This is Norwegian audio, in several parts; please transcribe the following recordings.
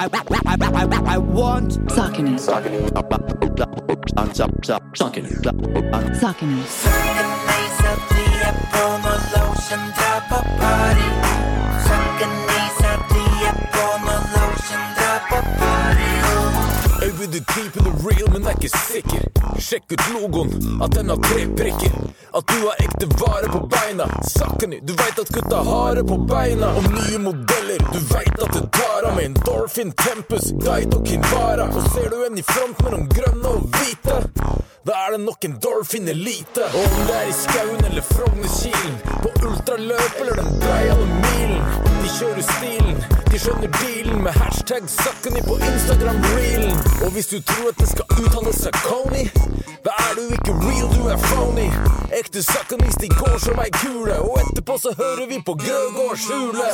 I want Sakene. Sakene. Sakene. Jeg vil du keep the real, men er ikke sikker. Sjekk ut logoen, at den har tre prikker. At du har ekte vare på beina. Sakkeny, du veit at gutta har det på beina. Og nye modeller, du veit at det tar av med en Dolphin Tempus, Guide og Kinvara. Og ser du en i front mellom grønne og hvite, da er det nok en Dolphin Elite. Og om det er i skauen eller Frognerkilen, på ultraløp eller den breiale milen. De kjører stilen, de skjønner dealen med hashtag Sakene på Instagram-reelen. Og hvis du tror at det skal uttale seg Coney, da er du ikke real, du er phony. Ekte Sakanist, de går som ei kule, og etterpå så hører vi på Grøgårds hule.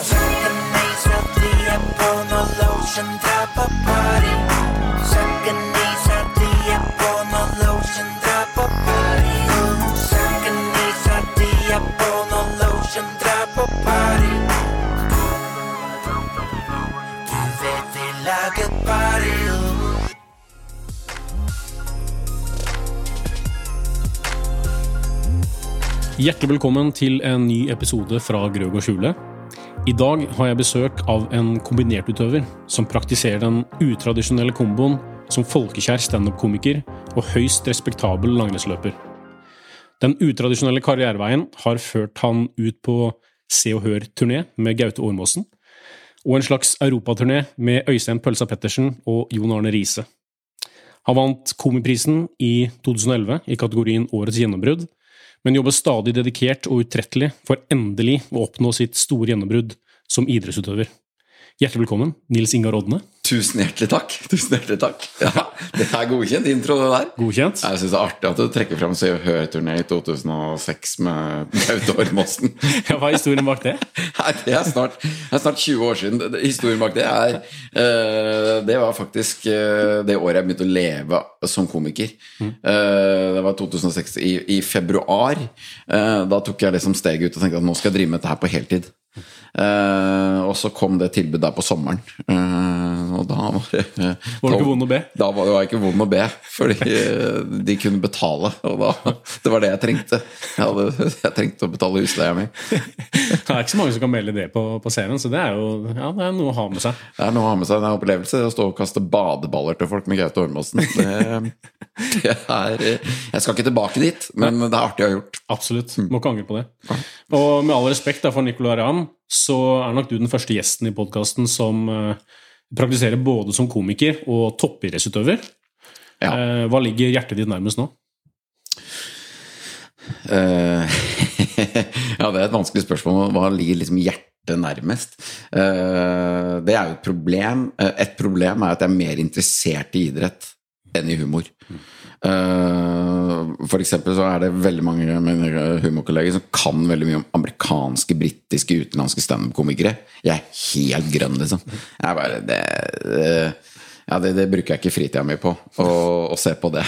Hjertelig velkommen til en ny episode fra Grøg og Skjule. I dag har jeg besøk av en kombinertutøver som praktiserer den utradisjonelle komboen som folkekjær standup-komiker og høyst respektabel langrennsløper. Den utradisjonelle karriereveien har ført han ut på Se og Hør-turné med Gaute Ormåsen, og en slags europaturné med Øystein Pølsa Pettersen og Jon Arne Riise. Han vant Komiprisen i 2011 i kategorien Årets gjennombrudd, men jobber stadig dedikert og utrettelig for endelig å oppnå sitt store gjennombrudd som idrettsutøver. Hjertelig velkommen, Nils Ingar Odne. Tusen hjertelig takk. Tusen hjertelig takk. Ja, det er godkjent intro, det der. Godkjent. Jeg syns det er artig at du trekker fram Se og Hør-turné i 2006 med Gaute Ormåsen. Ja, hva er historien bak det? Nei, det er, snart, det er snart 20 år siden. Historien bak det er uh, Det var faktisk uh, det året jeg begynte å leve som komiker. Uh, det var 2006. I, i februar. da tok jeg liksom steget ut og tenkte at nå skal jeg drive med dette her på heltid. Eh, og så kom det tilbudet der på sommeren. Uh, og da var det Var du ikke vond å be? Da var det var ikke vond å be, fordi eh, de kunne betale. Og da, det var det jeg trengte. Jeg, hadde, jeg trengte å betale husleia mi. Det er ikke så mange som kan melde det på, på scenen, så det er jo ja, det er noe å ha med seg. Det er noe å ha med seg en opplevelse. Å stå og kaste badeballer til folk med Gaute Ormåsen. Det, det er Jeg skal ikke tilbake dit, men det er artig å ha gjort. Absolutt. Må ikke angre på det. Og med all respekt da, for Nicolay Ramm, så er nok du den første gjesten i podkasten som eh, praktiserer både som komiker og toppidrettsutøver. Ja. Eh, hva ligger hjertet ditt nærmest nå? Uh, ja, det er et vanskelig spørsmål. Hva ligger liksom hjertet nærmest? Uh, det er jo et problem. Et problem er at jeg er mer interessert i idrett enn i humor. Eh, For eksempel så er det veldig mange humorkolleger som kan veldig mye om amerikanske, britiske, utenlandske standup-komikere. Jeg er helt grønn, liksom. Jeg bare det, det ja, det, det bruker jeg ikke fritida mi på, å, å se på det.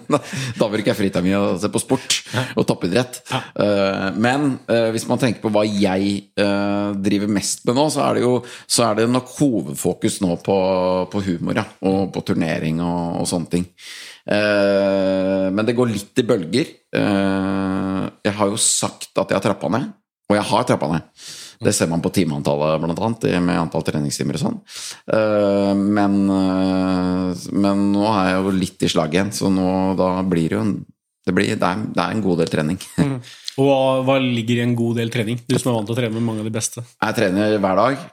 da bruker jeg fritida mi å se på sport og toppidrett. Eh, men eh, hvis man tenker på hva jeg eh, driver mest med nå, så er det jo så er det nok hovedfokus nå på, på humor ja, og på turnering og, og sånne ting. Eh, men det går litt i bølger. Eh, jeg har jo sagt at jeg har trappa ned, og jeg har trappa ned. Det ser man på timeantallet, blant annet, med antall treningstimer og sånn. Eh, Men, men nå er jeg jo litt i slag igjen, så nå da blir det jo en det, blir, det, er, det er en god del trening. Og hva, ligger i en god del trening? Du som er vant til å trene med mange av de beste. Jeg trener hver dag.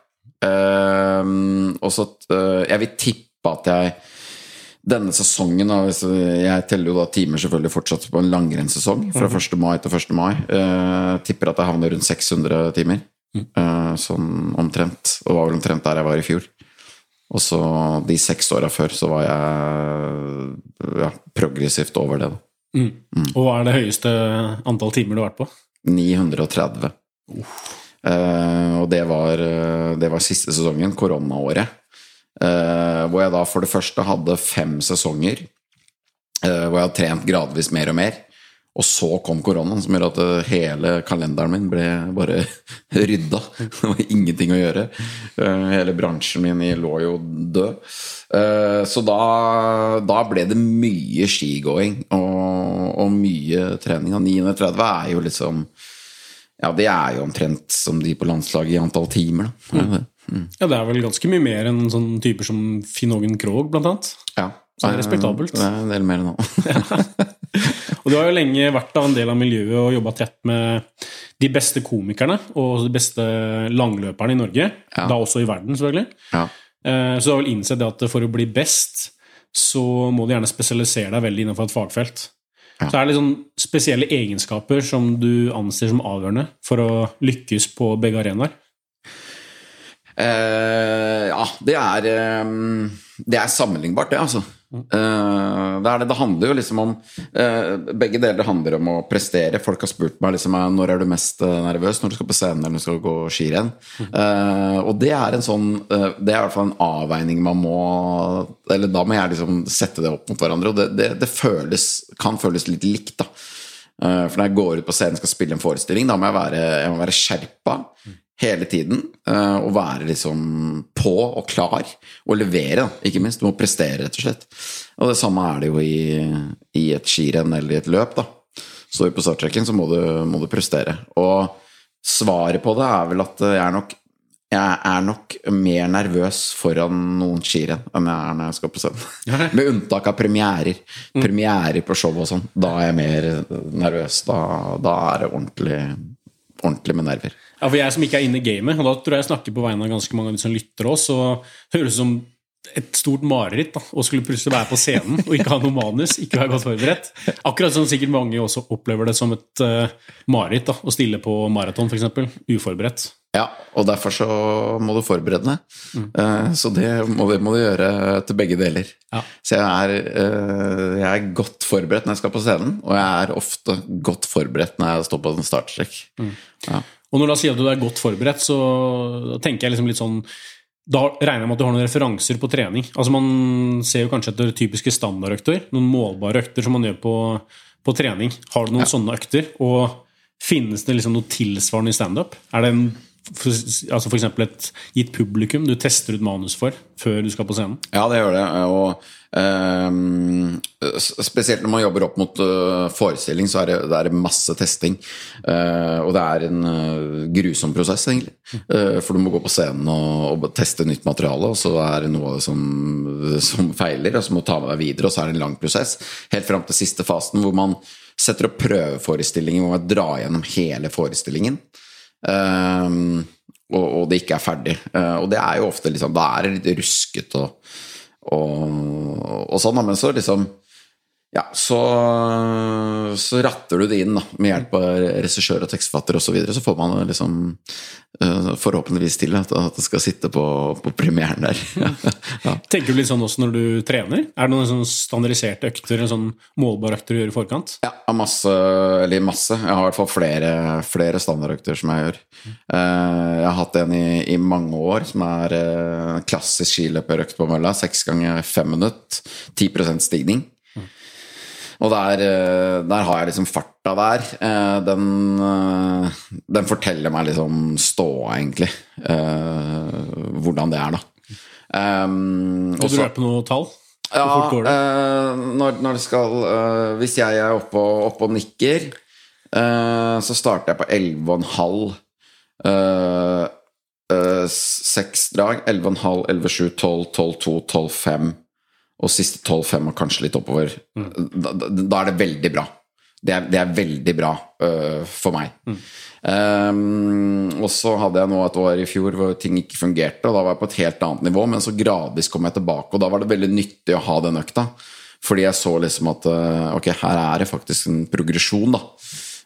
og så Jeg vil tippe at jeg denne sesongen Jeg teller jo da timer selvfølgelig fortsatt på en langrennssesong fra 1. mai til 1. mai. eh, tipper at jeg havner rundt 600 timer. eh, sånn omtrent. Og var vel omtrent der jeg var i fjor. Og så de seks åra før så var jeg ja, progressivt over det. da. Og hva er det høyeste antall timer du har vært på? 930. Eh, og det var, eh, det var siste sesongen, koronaåret. Eh, hvor jeg da for det første hadde fem sesonger. eh, hvor jeg hadde trent gradvis mer og mer. Og så kom koronaen, som gjør at eh, hele kalenderen min ble bare rydda. Det var ingenting å gjøre. Hele bransjen min lå jo død. Så da, da ble det mye skigåing og, og mye trening. Og 930 er jo liksom Ja, det er jo omtrent som de på landslaget i antall timer, da. Det det. Ja, det er vel ganske mye mer enn sånne typer som Finn-Ågen Krogh, blant annet. Ja. Så det er respektabelt. Det er en del mer nå. Og du har jo lenge vært av en del av miljøet og jobba tett med de beste komikerne og de beste langløperne i Norge. Ja. Da også i verden, selvfølgelig. Ja. Eh, Så du har vel innsett det at for å bli best, så må du gjerne spesialisere deg veldig innenfor et fagfelt. Ja. Så er det liksom spesielle egenskaper som du anser som avgjørende for å lykkes på begge arenaer. Eh, ja, det er um, Det er sammenlignbart, det, altså. Uh, det det. Det handler jo liksom om uh, Begge deler handler om å prestere. Folk har spurt meg liksom når er du mest nervøs, når du skal på scenen eller når du skal gå skirenn. Og det er en sånn Det er i hvert fall en avveining man må Eller da må jeg liksom sette det opp mot hverandre, og det, det føles, kan føles litt likt, da. Eh, For når jeg går ut på scenen og skal spille en forestilling, da må jeg være, jeg må være skjerpa hele tiden. eh, Og være liksom på og klar. Og levere, ikke minst. Du må prestere, rett og slett. Og det samme er det jo i, i et skirenn eller i et løp, da. Står du på starttrekken, så må du, må du prestere. Og svaret på det er vel at jeg er nok jeg er nok mer nervøs foran noen skirenn enn jeg er når jeg skal på scenen. Med unntak av premierer. Premierer på show og sånn. Da er jeg mer nervøs. Da, da er det ordentlig, ordentlig med nerver. Ja, for jeg som ikke er inne i gamet, og da tror jeg jeg snakker på vegne av ganske mange av de som lytter oss, så høres det som et stort mareritt da, å skulle plutselig være på scenen og ikke ha noe manus, ikke være godt forberedt. Akkurat som sikkert mange også opplever det som et uh, mareritt å stille på maraton, f.eks. Uforberedt. Ja, og derfor så må du forberede deg. Eh, Så det må, du, må du gjøre til begge deler. Ja. Så jeg er, eh, jeg er godt forberedt når jeg skal på scenen, og jeg er ofte godt forberedt når jeg står på en startstrekk. Ja. Og når du sier at du er godt forberedt, så tenker jeg liksom litt sånn Da regner jeg med at du har noen referanser på trening. Altså Man ser jo kanskje etter typiske standardøkter, noen målbare økter som man gjør på, på trening. Har du noen sånne økter? Og finnes det liksom noe tilsvarende i standup? Er det en, for, altså for eksempel et gitt publikum du tester ut manus for før du skal på scenen? Ja, det gjør det. Og ehm, spesielt når man jobber opp mot eh, forestilling, så er det, det er masse testing. Eh, og det er en eh, grusom prosess, egentlig. Eh, for du må gå på scenen og, og teste nytt materiale, og så er det noe som, som feiler, og så må du ta med deg videre, og så er det en lang prosess. Helt fram til siste fasen, hvor man setter opp prøveforestillinger, hvor man drar gjennom hele forestillingen. Ehm, og, og det ikke er ferdig. Uh, og det er jo ofte liksom Da er det litt rusket og, og, og sånn. Men så liksom Ja, så, så ratter du det inn da, med hjelp av regissør og tekstforfatter osv. Så, videre, så får man liksom eh, forhåpentligvis til at, at det skal sitte på, på premieren der. ja. Tenker du litt sånn også når du trener? Er det noen sånn standardiserte økter, eller sånn målbare økter du gjør i forkant? Ja, masse, eller masse. Jeg har i hvert fall flere, flere standardøkter som jeg gjør. Eh, Jeg har hatt en i, i mange år, som er eh, klassisk skiløperøkt på mølla. Seks ganger fem minutter. 10% stigning. Og der, eh, der har jeg liksom farta der. Eh, Den, eh, den forteller meg liksom ståa, egentlig. Hvordan det er, da. Um, Vil og du røpe noe tall? Ja, når, når det skal Hvis jeg er oppe og, oppe og nikker, så starter jeg på 11,5. Uh, Seks drag. 11,5, 11,7, 12, 12,2, 12,5. Og siste 12-5 og kanskje litt oppover. Da, da, da er det veldig bra. Det er, det er veldig bra uh, for meg. Um, og så hadde jeg nå et år i fjor hvor ting ikke fungerte, og da var jeg på et helt annet nivå, men så gradvis kom jeg tilbake, og da var det veldig nyttig å ha den økta. Fordi jeg så liksom at eh, ok, her er det faktisk en progresjon, da.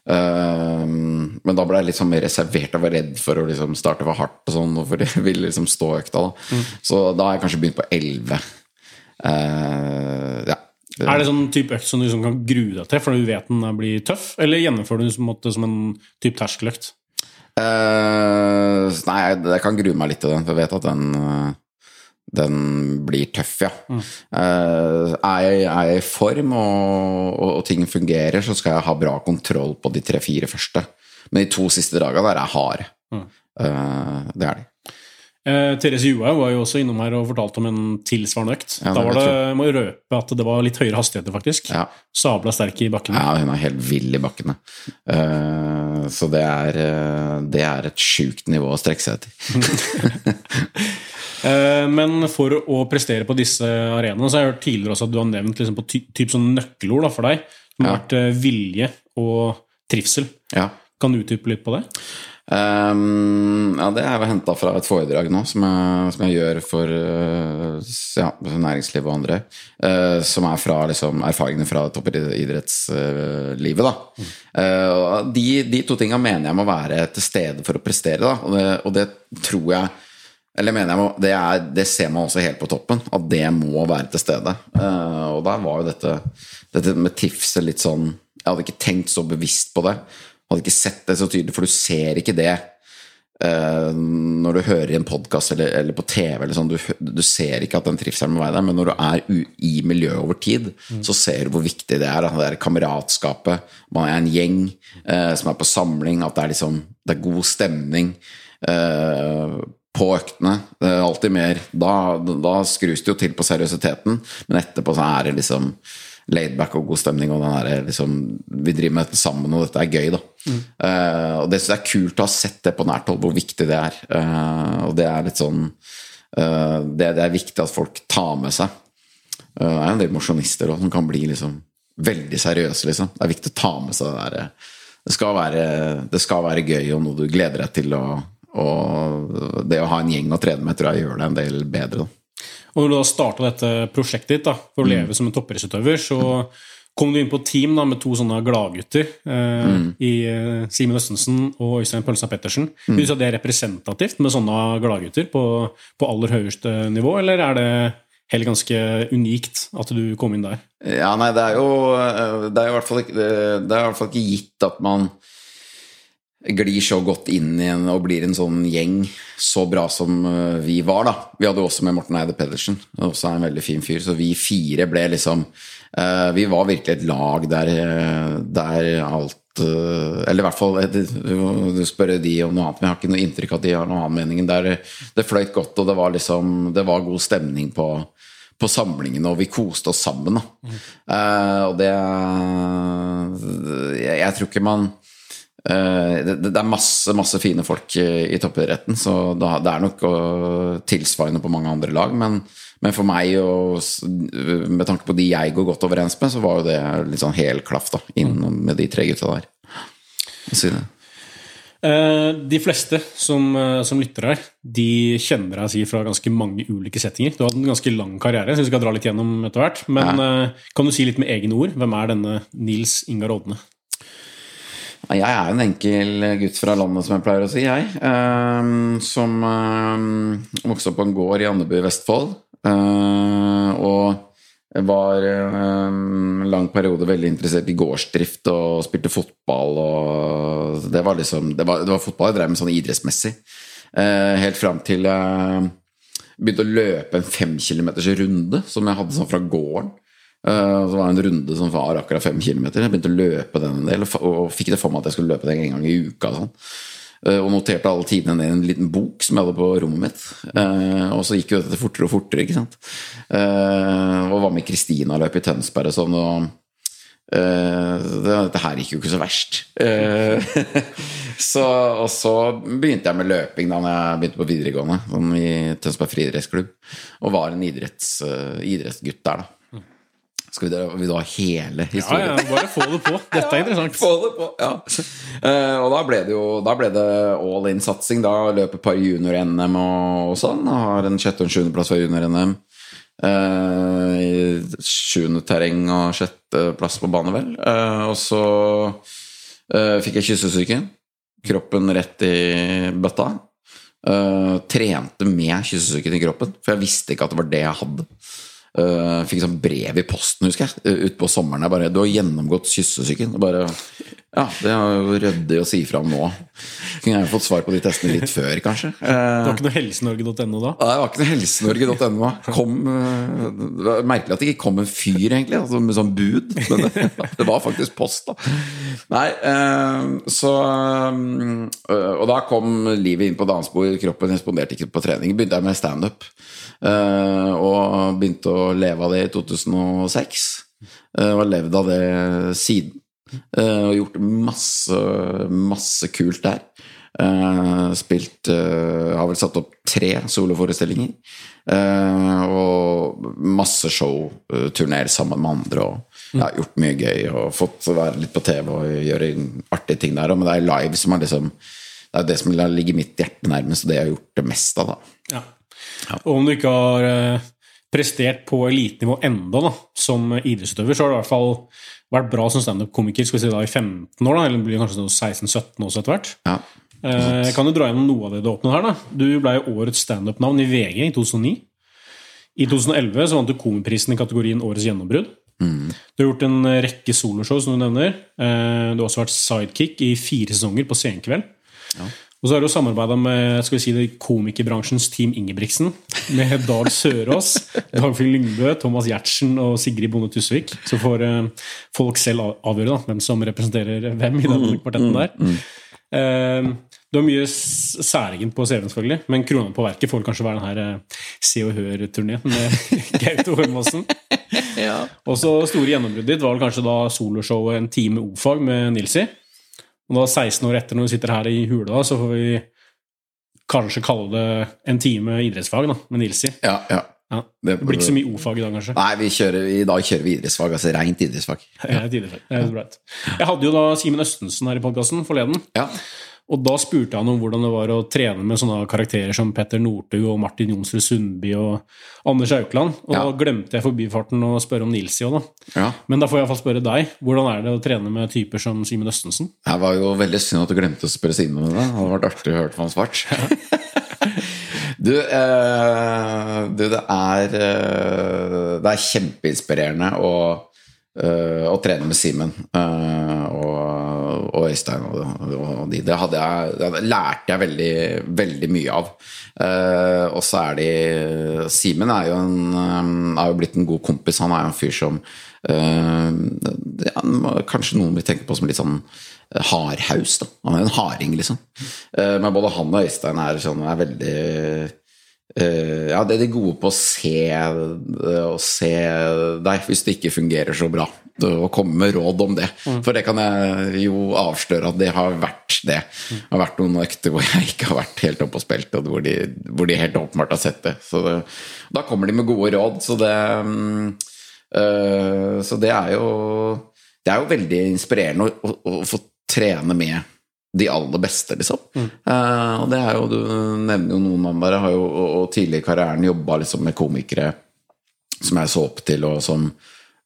Um, men da ble jeg litt sånn mer reservert og var redd for å liksom starte for hardt, og sånn, for jeg ville liksom stå økta. da Så da har jeg kanskje begynt på 11. Uh, ja. Er det sånn type økt som du liksom kan grue deg til fordi du vet den blir tøff, eller gjennomfører du som, som en type terskeløkt? Uh, nei, jeg, kan grue meg litt til den, for jeg vet at den, eh, den blir tøff, ja. Eh, er, jeg, er jeg i form og, og, og ting fungerer, så skal jeg ha bra kontroll på de tre-fire første. Men de to siste dagene der er harde. Eh, det er de. Eh, Therese Johaug var jo også innom her og fortalte om en tilsvarende økt. Ja, da var det, må jeg røpe at det var litt høyere hastigheter, faktisk. Ja. Sabla sterk i bakken. Ja, hun er helt vill i bakkene. Uh, så det er, eh, det er et sjukt nivå å strekke seg etter. Eh, men for å prestere på disse arenaene, så har jeg hørt tidligere også at du har nevnt liksom på ty typ sånn nøkkelord da, for deg, som har Ja. vært vilje og trivsel. Ja. Kan du utdype litt på det? Ehm, ja, det er henta fra et foredrag nå som jeg, som jeg gjør for uh, ja, næringslivet og andre. Uh, som er fra liksom, erfaringene fra toppidrettslivet. da. Eh, og de, de to tinga mener jeg må være til stede for å prestere, da. Og det, og det tror jeg eller mener jeg må, det, er, det ser man også helt på toppen, at det må være til stede. Og der var jo dette, dette med TIFSE litt sånn Jeg hadde ikke tenkt så bevisst på det. Hadde ikke sett det så tydelig, for du ser ikke det uh, når du hører i en podkast eller, eller på TV. Eller sånn, du, du ser ikke at den trivselen må være der, men når du er u, i miljøet over tid, så ser du hvor viktig det er. Det er kameratskapet, man er en gjeng uh, som er på samling, at det er, liksom, det er god stemning. Uh, på øktene. Det er alltid mer Da, da skrus det jo til på seriøsiteten, men etterpå så er det liksom laidback og god stemning, og den der, liksom, vi driver med dette sammen, og dette er gøy, da. Eh, og det syns jeg er kult å ha sett det på nært hold, hvor viktig det er. Uh, og det er litt sånn uh, det, det er viktig at folk tar med seg. Eh, det er en del mosjonister som kan bli liksom veldig seriøse, liksom. Det er viktig å ta med seg det derre det, skal være- det skal være gøy og noe du gleder deg til. Og, og det å ha en gjeng å trene med tror jeg gjør det en del bedre. Da. Og når du da starta dette prosjektet ditt da, for å leve som en toppidrettsutøver, så kom du inn på et team da, med to sånne gladgutter eh, i eh, Simen Østensen og Øystein Pølsa Pettersen. Vil du at det er representativt med sånne gladgutter på, på aller høyeste nivå, eller er det heller ganske unikt at du kom inn der? Ja, nei, det er jo Det er i hvert fall ikke, det er i hvert fall ikke gitt at man glir så godt inn i en, og blir en sånn gjeng så bra som eh, vi var, da. Vi hadde også med Morten Eide Pedersen, også en veldig fin fyr. Så vi fire ble liksom eh, Vi var virkelig et lag der, eh, der alt Eller i hvert fall Du spør de om noe annet, men jeg har ikke noe inntrykk av at de har noen annen mening. Der det fløyt godt, og det var liksom Det var god stemning på på samlingene, og vi koste oss sammen. Da. Eh, og det jeg, jeg tror ikke man det, det er masse masse fine folk i, toppidretten, så det er nok tilsvarende på mange andre lag. Men, men for meg, og, med tanke på de jeg går godt overens med, så var jo det litt sånn hel klaff da, inn med de tre gutta der. Si det. Eh, de fleste som, eh, som lytter her, de kjenner deg si fra ganske mange ulike settinger. Du har hatt en ganske lang karriere, så vi skal dra litt gjennom etter hvert. Men ja. kan du si litt med egne ord? Hvem er denne Nils Ingar Odne? Jeg er en enkel gutt fra landet, som jeg pleier å si, jeg. Um, som um, vokste opp på en gård i Andebu i Vestfold. Uh, og var en lang periode veldig interessert i gårdsdrift og spilte fotball. Og det var liksom Det var, det var fotball jeg drev med sånn idrettsmessig. Uh, helt fram til jeg begynte å løpe en fem kilometers runde som jeg hadde sånn fra gården. Eh, Så var det en runde som var akkurat fem kilometer. Jeg begynte å løpe den en del, og fikk det for meg at jeg skulle løpe den en gang i uka. Sånn. Uh, Og noterte alle tidene ned i en liten bok som jeg hadde på rommet mitt. Uh, Og så gikk jo dette fortere og fortere, ikke sant. Og var med Kristina og løp i Tønsberg og sånn. og dette her gikk jo ikke så verst. Så, og så begynte jeg med løping da jeg begynte på videregående, sånn i Tønsberg friidrettsklubb, og var en idretts, idrettsgutt der, da. Skal vi, da- vil du ha hele historien? ja, bare få det på. Dette er interessant. Få det på, ja. Uh, og da ble det jo da ble det all in-satsing. Da løp et par junior-NM og, og sånn. Og har en sjette- og en sjuendeplass fra junior-NM. Uh, Sjuende terreng og sjetteplass på bane, vel. Uh, og så uh, fikk jeg kyssesyke. Kroppen rett i bøtta. Eh, trente med kyssesyken i kroppen, for jeg visste ikke at det var det jeg hadde. Uh, fikk sånn brev i posten, husker jeg, uh, utpå sommeren. Jeg bare 'Du har gjennomgått kyssesyken'. Bare, Ja, det er jo ryddig å si fra om nå. Kunne jeg fått svar på de testene litt før, kanskje. Det var ikke noe helsenorge.no da? Nei, det var ikke noe helsenorge.no. Øh, Det var merkelig at det ikke kom en fyr, egentlig, altså med sånn bud. Men det, det var faktisk post, da. Nei, øh, så øh, Og da kom livet inn på danspor, kroppen responderte ikke på trening. Begynte jeg med standup. Og begynte å leve av det i 2006. øh, Og har levd av det siden. Eh, og gjort masse, masse kult der. Eh, spilt eh, Har vel satt opp tre soloforestillinger. Og masse show, uh, sammen med andre og ja, gjort mye gøy. Og fått være litt på TV og gjøre artige ting der. Men det er live som er liksom Det er det som ligger mitt hjerte nærmest, og det jeg har gjort det mest av, da. Ja. Og om du ikke har prestert på elitenivå enda da, som idrettsutøver, så har du i hvert fall vært bra som standup-komiker skal vi si da, i 15 år, da, eller blir kanskje 16-17 også etter hvert. Ja. Eh, kan du dra gjennom noe av det du åpnet her. da. Du ble årets standup-navn i VG i 2009. I 2011 så vant du Komiprisen i kategorien Årets gjennombrudd. Du har gjort en rekke soloshow, som du nevner. Eh, Du har også vært sidekick i fire sesonger på Senkveld. Og så har du samarbeida med skal vi si det, komikerbransjens Team Ingebrigtsen. Med Dag Sørås, Dagfinn Lyngbø, Thomas Giertsen og Sigrid Bonde Tusvik. Så får eh, folk selv av- avgjøre da, hvem som representerer hvem i den kvartetten der. Eh, du har mye særegent på CV-en, selvfølgelig, men krona på verket får kanskje være den her eh, Se og Hør-turneen med Gaute Ormåsen. Og så store gjennombruddet ditt var vel kanskje da soloshowet En time o-fag med Nilsi. Og da 16 år etter, når vi sitter her i hula, så får vi kanskje kalle det en time idrettsfag da, med Nilsi. Ja, ja. Ja. Det blir ikke så mye o-fag i dag, kanskje. Nei, vi kjører, i dag kjører vi idrettsfag, altså rent idrettsfag. Ja. ja idrettsfag. Det bra. Jeg hadde jo da Simen Østensen her i podkasten forleden. Ja. Og da spurte han om hvordan det var å trene med sånne karakterer som Petter Northug og Martin Jonsrud Sundby og Anders Aukland. Og Ja. da glemte jeg forbifarten å spørre om Nilsi òg, da. ja. Men da får jeg iallfall spørre deg. Hvordan er det å trene med typer som Simen Østensen? Det var jo veldig synd at du glemte å spørre Simen om det. Det hadde vært artig å høre på han svart. Du, eh, du, det er eh, Det er kjempeinspirerende å, eh, å trene med Simen eh, og, og Øystein og, og de. Det, hadde jeg, det lærte jeg veldig, veldig mye av. Uh, og så er de Simen er eh, er jo blitt en god kompis. Han er jo en fyr som eh, ja, Kanskje noen vil tenke på som litt sånn hardhaus. da Han er en harding, liksom. Uh, Men både han og Øystein er, sånn, er veldig Uh, Ja, det er de gode på å se, å se deg hvis det ikke fungerer så bra. Og komme med råd om det. For det kan jeg jo avsløre at det har vært det. Det har vært noen økter hvor jeg ikke har vært helt oppe og spilt, og hvor de, hvor de helt åpenbart har sett det. Så det, da kommer de med gode råd. Så det mm, eh, Så det er jo Det er jo veldig inspirerende å, å, å få trene med de aller beste, liksom. Eh, og det er jo, Du nevner jo noen av dere har jo og, og tidlig i karrieren jobba liksom med komikere som jeg så opp til, og som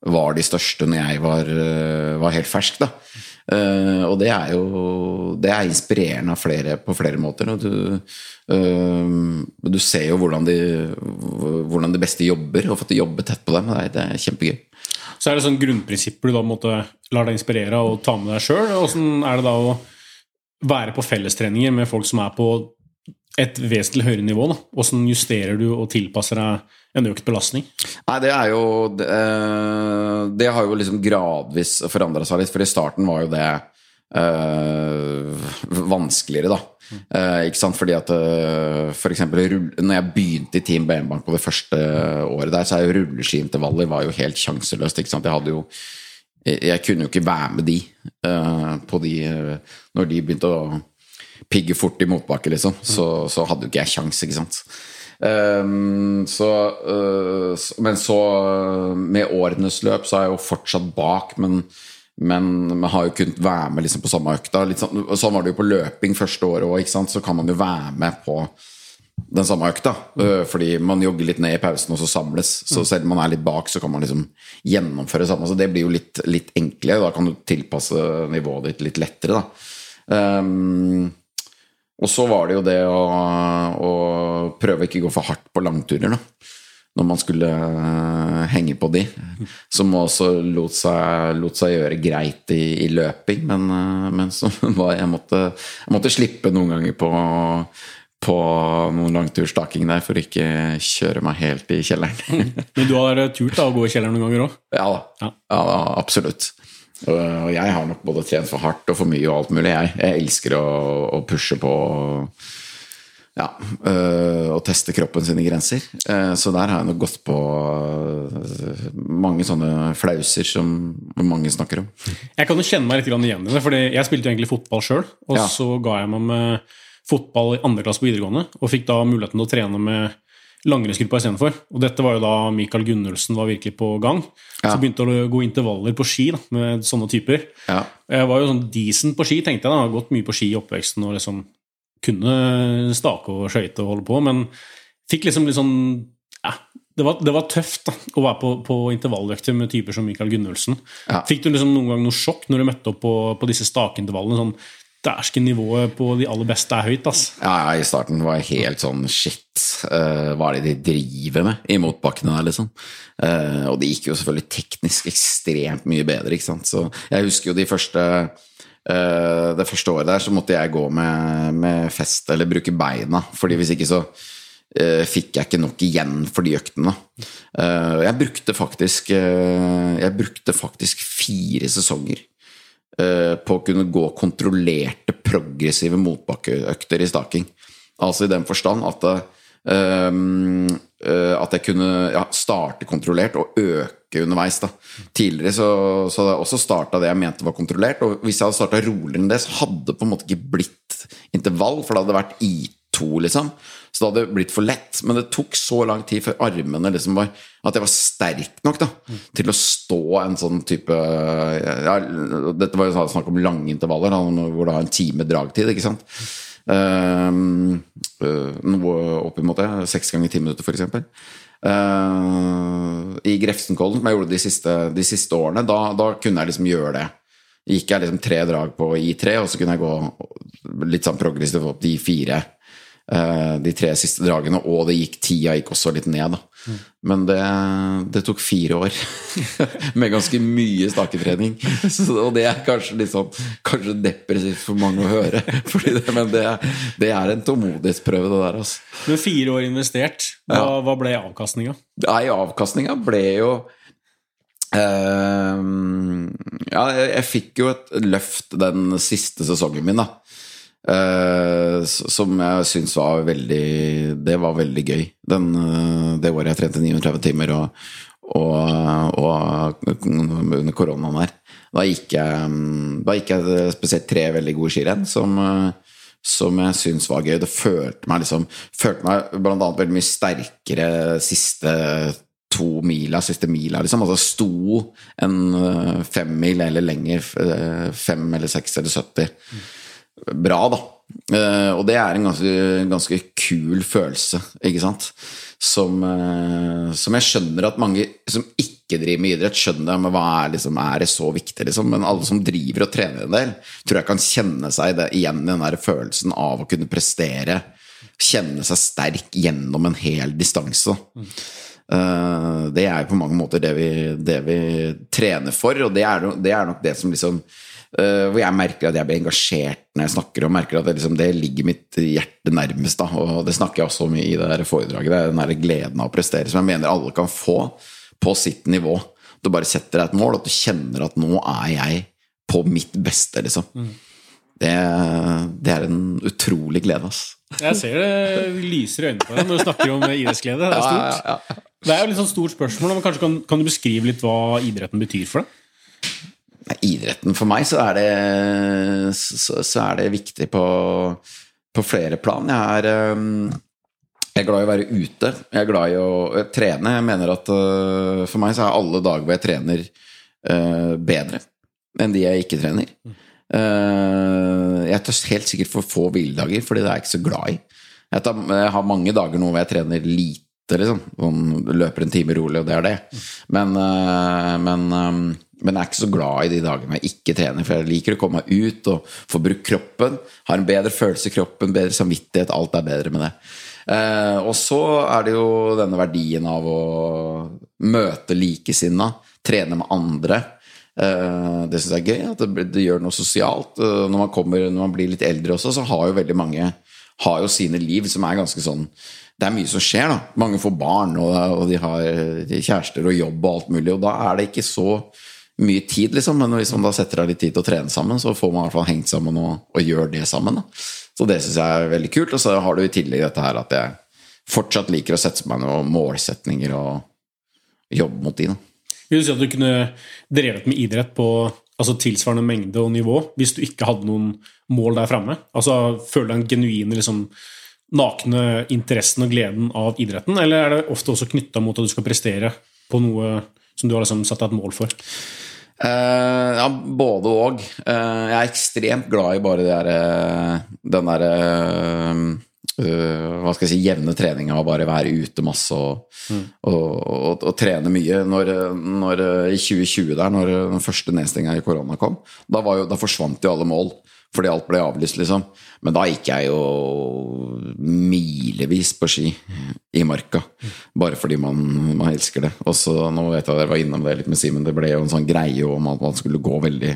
var de største når jeg var, eh, var helt fersk. da. Eh, og det er jo det er inspirerende flere, på flere måter. Og du, eh, du ser jo hvordan de, hvordan de beste jobber, og fått jobbe tett på dem. Det er, det er kjempegøy. Så er det sånn grunnprinsipper du da måtte lar deg inspirere og ta med deg sjøl. Åssen er det da å være på fellestreninger med folk som er på et vesentlig høyere nivå? da? Hvordan justerer du og tilpasser deg en økt belastning? Nei, det er jo Det, eh, det har jo liksom gradvis forandra seg litt, for i starten var jo det øh, vanskeligere, da. Eh, ikke sant? Fordi at uh, for eksempel når jeg begynte i Team BM-bank på det første året der, så er jo rulleskiintervaller var jo helt sjanseløst. Ikke sant? Jeg hadde jo jeg, kunne jo ikke være med de uh, de uh, Når de begynte å pigge fort i motbakke, liksom, så, så hadde jo ikke jeg kjangs, ikke sant. Um, så, uh, men så, øh, med årenes løp, så er jeg jo fortsatt bak, men, men man har jo kunnet være med liksom på samme økta. Sånn, sånn var det jo på løping første året òg, så kan man jo være med på den samme økta. Mm. Fordi man jogger litt ned i pausen, og så samles. Så selv om man er litt bak, så kan man liksom gjennomføre samme. Så det blir jo litt, litt enklere. Da kan du tilpasse nivået ditt litt lettere, da. Ehm, og så var det jo det å, å prøve ikke å gå for hardt på langturer, da. når man skulle eh, henge på de. Som også lot seg, lot seg gjøre greit i, i løping, men, eh, men som var jeg måtte, jeg måtte slippe noen ganger på, på noen langturstaking der for ikke kjøre meg helt i kjelleren. Men du har turt da å gå i kjelleren noen ganger òg? ja da, Ja. ja da absolutt. Og og jeg har nok både trent for hardt og for mye og alt mulig. Jeg, jeg elsker å, å pushe på ja, øh, teste kroppen sine grenser. Eh, Så der har jeg nok gått på øh, mange sånne flauser som mange snakker om. Jeg kan jo kjenne meg litt igjen i det, fordi jeg spilte jo egentlig fotball sjøl. Og Ja. så ga jeg meg med fotball i andre klasse på videregående, og fikk da muligheten til å trene med langrennsgruppa istedenfor. Og dette var jo da Mikael Gunnulfsen var virkelig på gang. Ja. Så begynte å gå intervaller på ski da, med sånne typer. Ja, Jeg var jo sånn decent på ski, tenkte jeg. da, Jeg har gått mye på ski i oppveksten og liksom kunne stake og skøyte og holde på, men fikk liksom litt sånn ja, det var, det var tøft da, å være på, på intervalløkter med typer som Mikael Gunnulfsen. Ja. Fikk du liksom noen gang noe sjokk når du møtte opp på, på disse stakeintervallene? sånn, Dæsken, nivået på de aller beste er høyt, ass. Ja, i starten var jeg helt sånn shit, uh, hva er det de driver med i motbakkene der, liksom? Uh, og det gikk jo selvfølgelig teknisk ekstremt mye bedre, ikke sant. Så jeg husker jo de første uh, Det første året der så måtte jeg gå med, med fest eller bruke beina, fordi hvis ikke så fikk jeg ikke nok igjen for de øktene. Jeg brukte faktisk Jeg brukte faktisk fire sesonger på å kunne gå kontrollerte, progressive motbakkeøkter i staking. Altså i den forstand at eh, eh, at jeg kunne ja, starte kontrollert og øke underveis. da. Tidligere så, så jeg også starta det jeg mente var kontrollert, og hvis jeg hadde starta roligere enn det, så hadde det på en måte ikke blitt intervall, for det hadde vært I2, liksom. Så det hadde blitt for lett. Men det tok så lang tid før armene liksom var At jeg var sterk nok da, til å stå en sånn type ja, Dette var jo snakk om lange intervaller, hvor det har en time dragtid, ikke sant. Øh, noe oppimot det. Seks ganger ti minutter, f.eks. Uh, I Grefsenkollen, som jeg gjorde de siste, de siste årene, da, da kunne jeg liksom gjøre det. Gikk jeg liksom tre drag på I3, og så kunne jeg gå litt sånn progressivt opp de fire. Eh, de tre siste dragene, og det gikk tida gikk også litt ned, da. Men det, det tok fire år med ganske mye staketrening. Og det er kanskje litt sånn Kanskje depressivt for mange å høre, Fordi det, men det, det er en tålmodighetsprøve, det der, altså. Men fire år investert, hva, hva ble avkastninga? Nei, avkastninga ble jo eh, Ja, jeg, jeg fikk jo et løft den siste sesongen min, da. Eh, som jeg syns var veldig Det var veldig gøy. Den, eh, det året jeg trente 39 timer og, og, og under koronaen her. Da gikk jeg, da gikk jeg spesielt tre veldig gode skirenn som eh, som jeg syns var gøy. Det følte meg liksom Følte meg blant annet veldig mye sterkere siste to mila, siste mila, liksom. Altså sto en femmil eller lenger, fem eller seks eller 70. Bra, da. Uh, og det er en ganske, ganske kul følelse, ikke sant. Som, uh, som jeg skjønner at mange som ikke driver med idrett, skjønner men hva er, liksom, er det så viktig, liksom. Men alle som driver og trener en del, tror jeg kan kjenne seg det, igjen i den der følelsen av å kunne prestere. Kjenne seg sterk gjennom en hel distanse. Uh, det er jo på mange måter det vi, det vi trener for, og det er, det er nok det som liksom Hvor jeg merker at jeg blir engasjert når jeg snakker, og merker at det, liksom, det ligger mitt hjerte nærmest. Da, og det snakker jeg også om i det der foredraget. Det er den der gleden av å prestere som jeg mener alle kan få på sitt nivå. Du bare setter deg et mål, og at du kjenner at nå er jeg på mitt beste, liksom. Det, det er en utrolig glede, ass. Jeg ser det lyser i øynene på deg når du snakker om idrettsglede. Det er stort. Ja, ja, ja. Det er jo litt sånn stort spørsmål, men kanskje kan, kan du beskrive litt hva idretten betyr for deg? Idretten for meg så er det, så, så er det viktig på, på flere plan. Jeg er, um, jeg er glad i å være ute. Jeg er glad i å øh, trene. Jeg mener at øh, for meg så er alle dager hvor jeg trener øh, bedre enn de jeg ikke trener. Eh, jeg tør helt sikkert for få hviledager, fordi det er jeg ikke så glad i. Jeg, har mange dager nå hvor jeg trener lite, liksom. Sånn, løper en time rolig, og det er det. Men, eh, men, eh, men jeg er ikke så glad i de dagene jeg ikke trener, for jeg liker å komme meg ut og få brukt kroppen. Har en bedre følelse i kroppen, bedre samvittighet, alt er bedre med det. Eh, og så er det jo denne verdien av å møte likesinna, trene med andre. Eh, det syns jeg er gøy. At det, det, gjør noe sosialt. Eh, når man, kommer, når man blir litt eldre også, så har jo veldig mange har jo sine liv som er ganske sånn Det er mye som skjer, da. Mange får barn, og, og de har kjærester og jobb og alt mulig, og da er det ikke så mye tid, liksom. Men hvis man da setter av litt tid til å trene sammen, så får man i hvert fall hengt sammen og, og gjør det sammen. Da. Så det syns jeg er veldig kult. Og så har du i tillegg dette her at jeg fortsatt liker å sette meg noen målsetninger og jobbe mot de. Da. Vil du si at du kunne drevet med idrett på altså tilsvarende mengde og nivå hvis du ikke hadde noen mål der framme? Altså, føler du den genuine liksom, nakne interessen og gleden av idretten, eller er det ofte også knytta mot at du skal prestere på noe som du har liksom satt deg et mål for? Uh, ja, både og. Uh, jeg er ekstremt glad i bare der, uh, den derre hva skal jeg si, jevne treninga og bare være ute masse og, mm. og, og, og trene mye. Når, når, I 2020, der, når den første nedstenginga i korona kom, da, jo, da forsvant jo alle mål fordi alt ble avlyst, liksom. Men da gikk jeg jo milevis på ski i marka. Bare fordi man, man elsker det. Og så, nå vet jeg at jeg var innom det litt med Simen, det ble jo en sånn greie om at man skulle gå veldig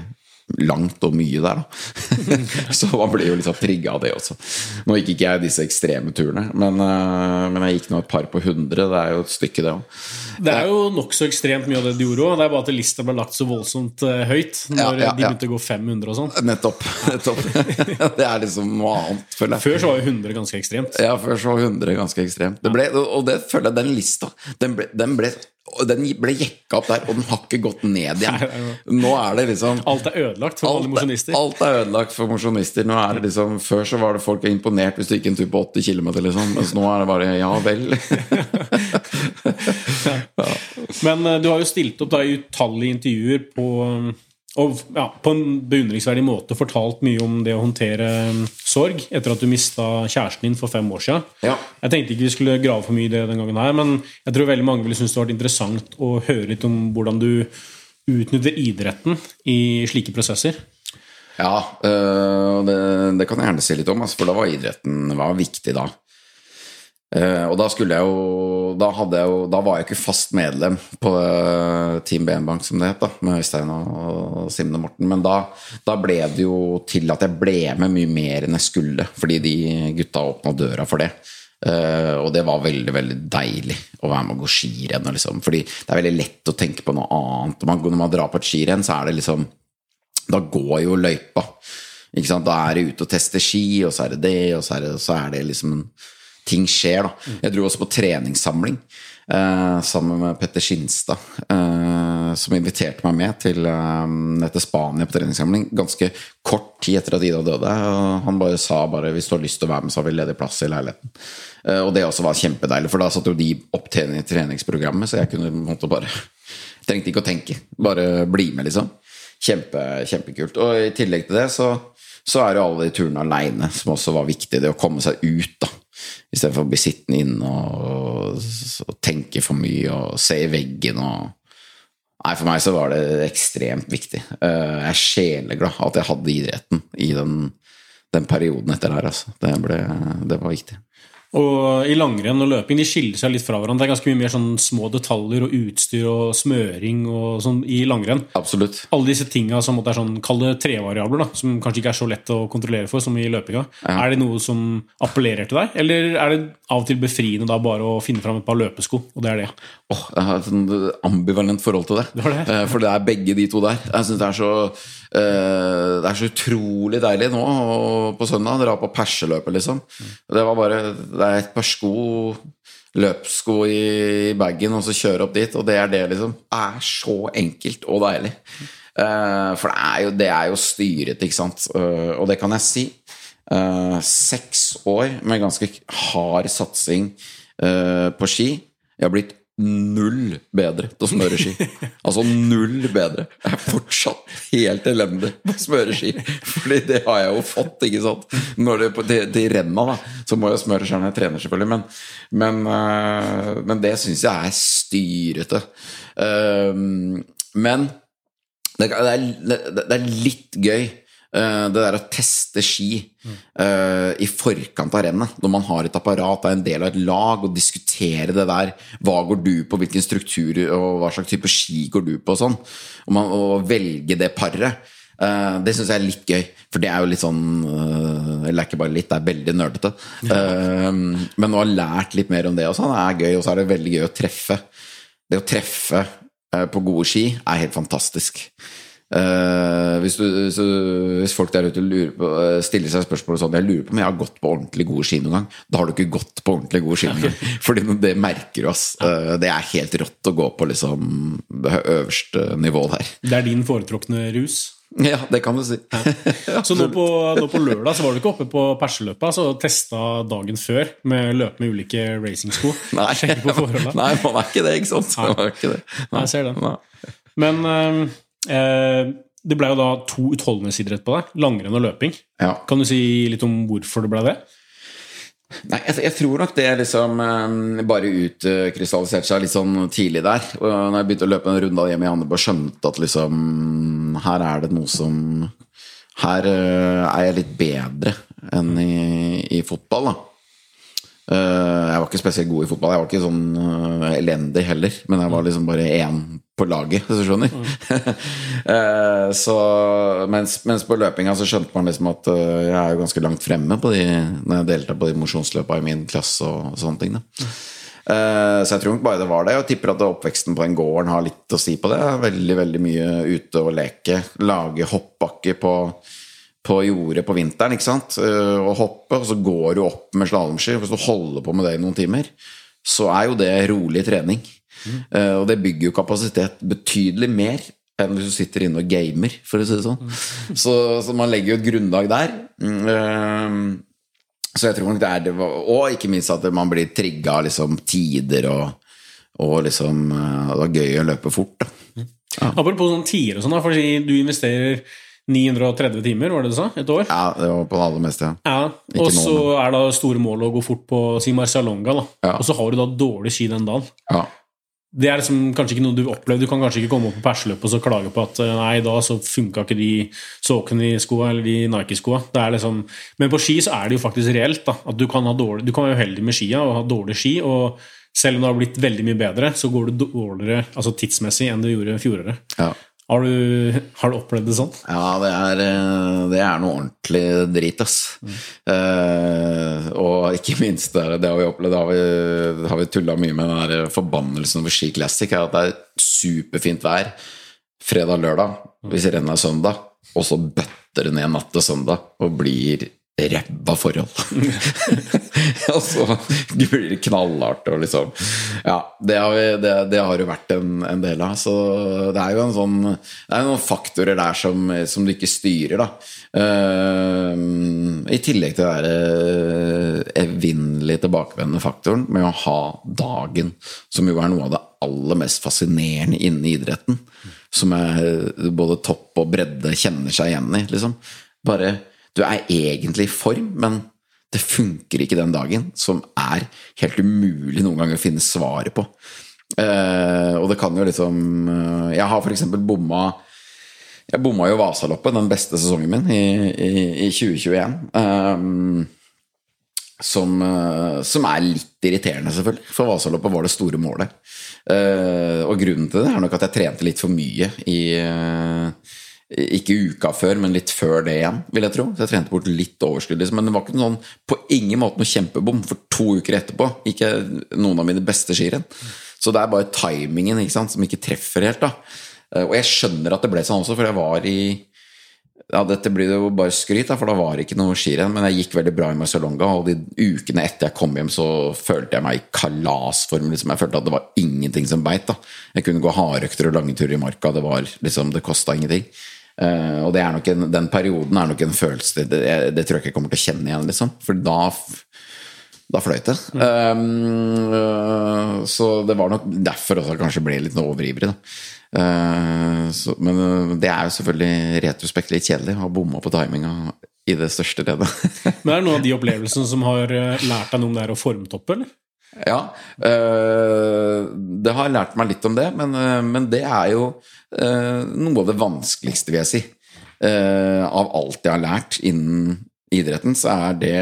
langt og mye der, da. så man blir jo litt sånn trigga av det også. Nå gikk ikke jeg disse ekstreme turene, men, uh, men jeg gikk nå et par på hundre. Det er jo et stykke, det òg. Det er jo nokså ekstremt mye av det du gjorde òg. Det er bare at lista ble lagt så voldsomt uh, høyt når ja, ja, de begynte å gå 500 og sånn. Nettopp. nettopp. det er liksom noe annet, føler jeg. Før så var jo 100 ganske ekstremt. Ja, før så var 100 ganske ekstremt. Det ble, og det føler jeg, den lista, den ble, den ble den ble jekka opp der, og den har ikke gått ned igjen. Nå er det liksom Alt er ødelagt for alle mosjonister. Alt er ødelagt for mosjonister. Nå er det liksom Før så var det folk imponert hvis du gikk en tur på 80 km, liksom. Mens nå er det bare ja vel. ja. Men uh, du har jo stilt opp da i utallige intervjuer på og ja, på en beundringsverdig måte fortalt mye om det å håndtere um, sorg etter at du mista kjæresten din for fem år siden. Ja. Jeg tenkte ikke vi skulle grave for mye i det den gangen her, men jeg tror veldig mange ville synes det var interessant å høre litt om hvordan du utnytter idretten i slike prosesser. Ja, øh, det, det kan jeg gjerne si litt om, for da var idretten var viktig da. Uh, og da skulle jeg jo da, jeg jo da, var jeg ikke fast medlem på uh, Team BN-bank, som det het, da, med Øystein og, og Simne Morten. Men da, da, ble det jo til at jeg ble med mye mer enn jeg skulle, fordi de gutta åpna døra for det. Uh, og det var veldig veldig deilig å være med og gå skirenn. Liksom. Fordi det er veldig lett å tenke på noe annet. Når man, når man drar på et skirenn, så er det liksom Da går jo løypa. Da er det ute og tester ski, og så er det det, og så er det, så er det liksom ting skjer. da. Jeg dro også på treningssamling eh, sammen med Petter Skinstad, eh, som inviterte meg med til, eh, Spania på treningssamling ganske kort tid etter at Ida døde. Og han bare sa bare hvis du har lyst til å være med, så har vi ledig plass i leiligheten. Eh, og det også var kjempedeilig, for da satt jo de opp til treningsprogrammet, så jeg kunne måtte bare Trengte ikke å tenke, bare bli med, liksom. Kjempe, kjempekult. Og i tillegg til det så, så er jo alle de turene aleine som også var viktig. Det å komme seg ut, da Istedenfor å bli sittende inne og, og, tenke for mye og se i veggen og Nei, for meg så var det ekstremt viktig. Eh, jeg er sjeleglad at jeg hadde idretten i den, den perioden etter der. Altså. Det, ble, det var viktig. Og i langrenn og løping de skiller seg litt fra hverandre. Det er ganske mye mer sånn små detaljer og utstyr og smøring og sånn i langrenn. Absolutt. Alle disse tinga som er sånn, kall det trevariabler, da, som kanskje ikke er så lett å kontrollere for som i løpinga. Ja. Er det noe som appellerer til deg, eller er det av og til befriende da bare å finne fram et par løpesko, og det er det? Oh, jeg har et sånn ambivalent forhold til det. det, det. Eh, for det er begge de to der. Jeg synes det er så det er så utrolig deilig nå på søndag dra på perseløpet, liksom. Det var bare Det er et par sko, løpssko i bagen, og så kjøre opp dit, og det er det, liksom. Det er så enkelt og deilig. Eh, for det er jo, det er jo styret, ikke sant. Eh, og det kan jeg si. Seks år med ganske hard satsing på ski. Jeg har blitt null bedre til å smøre ski. Altså null bedre. Jeg er fortsatt helt elendig på å smøre ski. Fordi det har jeg jo fått, ikke sant. Når det, det, det renna, da, så må jeg smøre selv når jeg trener, selvfølgelig. Men, men, uh, men det syns jeg er styrete. Uh, men det, er, det, er, litt gøy Eh, det der å teste ski uh, i forkant av rennet, når man har et apparat, er en del av et lag, og diskutere det der Hva går du på, hvilken struktur og hva slags type ski går du på, og sånn. Og, man, og velge det paret. Uh, det syns jeg er litt gøy, for det er jo litt sånn uh, Eller ikke bare litt, det er veldig nerdete. Eh, men å ha lært litt mer om det og det er gøy, og så er det veldig gøy å treffe. Det å treffe eh, på gode ski er helt fantastisk. Eh, hvis, du, så, hvis folk der ute lurer på, eh, stiller seg spørsmål sånn Jeg lurer på om jeg har gått på ordentlig gode ski noen gang. Da har du ikke gått på ordentlig gode ski noen gang. Fordi det merker du, ass. Uh, det er helt rått å gå på liksom det øverste nivå der. Det er din foretrukne rus. Ja, det kan du si. Så nå på, nå på lørdag så var du ikke oppe på Perseløpet så testa dagen før med løp med ulike racingsko? Nei, nei, man er ikke det, ikke sant? Nei. ikke det. Nei, jeg ser det. Nei. Men eh, det ble jo da to utholdenhetsidrett på deg. Langrenn og løping. Ja. Kan du si litt om hvorfor det ble det? Nei, jeg, jeg tror nok det liksom eh, bare utkrystalliserte seg litt sånn tidlig der. Og når jeg begynte å løpe en runde hjemme i Andebu skjønte at liksom Her er det noe som Her eh, er jeg litt bedre enn i, i fotball, da. Eh, jeg var ikke spesielt god i fotball. Jeg var ikke sånn eh, elendig heller, men jeg var liksom bare én på laget, hvis du skjønner. Mm. så, mens, mens på løpinga så skjønte man liksom at eh, jeg er jo ganske langt fremme på de, når jeg deltar på de mosjonsløpa i min klasse og sånne ting. Da. Eh, så jeg tror bare det var det. Og tipper at oppveksten på den gården har litt å si på det. Veldig, veldig mye ute og leke. Lage hoppbakke på på jordet på vinteren, ikke sant? Eh, og hoppe, og så går du opp med slalåmski. Hvis du holder på med det i noen timer, så er jo det rolig trening. Eh, Og det bygger jo kapasitet betydelig mer enn hvis du sitter inne og gamer, for å si det sånn. Så, så man legger jo et grunnlag der. Mm, eh, Så jeg tror nok det er det Og ikke minst at man blir trigga av liksom tider og, og liksom eh, Det er gøy å løpe fort, da. Apropos sånn tider og sånn, fordi du investerer 930 timer, var det du sa? Et år? Ja, det var på det aller meste. ja. Ja, og så er da store målet å gå fort på si Marcialonga, da. Ja. Og så har du da dårlig ski den dagen. Ja. Det er liksom kanskje ikke noe du opplever. Du kan kanskje ikke komme opp på perseløpet og så klage på at eh, nei, da så funka ikke de såkene i skoa eller de Nike-skoa. Liksom Men på ski så er det jo faktisk reelt, da. At du kan ha dårlig Du kan være uheldig med skia og ha dårlige ski, og selv om det har blitt veldig mye bedre, så går det dårligere altså tidsmessig enn det gjorde fjoråret. ja. Har du, har du opplevd det sånn? Ja, det er, eh, det er noe ordentlig drit, ass. Eh, og ikke minst, det, det har vi opplevd, det har vi, har vi tulla mye med, den der forbannelsen over Ski Classic. At det er superfint vær fredag-lørdag, hvis rennet er søndag, og så bøtter det ned natt til søndag og blir ræva forhold. og så blir det knallhardt og liksom Ja, det har, vi, det, det har jo vært en, en del av. Så det er jo en sånn Det er noen faktorer der som, som du ikke styrer, da. Uh, I tillegg til den der evinnelig tilbakevendende faktoren med å ha dagen, som jo er noe av det aller mest fascinerende innen idretten. Som er både topp og bredde kjenner seg igjen i, liksom. Bare Du er egentlig i form, men det funker ikke den dagen, som er helt umulig noen ganger å finne svaret på. Uh, og det kan jo liksom uh, Jeg har f.eks. bomma Jeg bomma jo Vasaloppet, den beste sesongen min, i, i, i 2021. Um, som, uh, som er litt irriterende, selvfølgelig. For Vasaloppet var det store målet. Eh, og grunnen til det er nok at jeg trente litt for mye i eh, Ikke uka før, men litt før det igjen, vil jeg tro. Så jeg trente bort litt overskudd. Liksom. Men det var ikke noen, på ingen måte noe kjempebom. For to uker etterpå gikk jeg noen av mine beste skirenn. Så det er bare timingen ikke sant, som ikke treffer helt. da Eh, Og jeg skjønner at det ble sånn også, for jeg var i ja, dette blir jo bare skryt, da, for da var det ikke noe skirenn. Men jeg gikk veldig bra i Marcialonga, og de ukene etter jeg kom hjem, så følte jeg meg i kalasform. Liksom. Jeg følte at det var ingenting som beit. da. Jeg kunne gå hardøkter og lange turer i marka. Det var liksom, det kosta ingenting. Eh, og det er nok en, den perioden er nok en følelse det, det, tror jeg ikke jeg kommer til å kjenne igjen, liksom. For da da fløyt det. Um, øh, så det var nok derfor også kanskje ble litt overivrig. Uh, så, men det er jo selvfølgelig retrospekt litt kjedelig å ha bomma på timinga i det største ledet. Men er det noen av de opplevelsene som har eh, lært deg noe om det her å formtoppe, eller? Ja. øh, det har lært meg litt om det, men, øh, men det er jo øh, noe av det vanskeligste, vil jeg si. eh, av alt jeg har lært innen idretten, så er det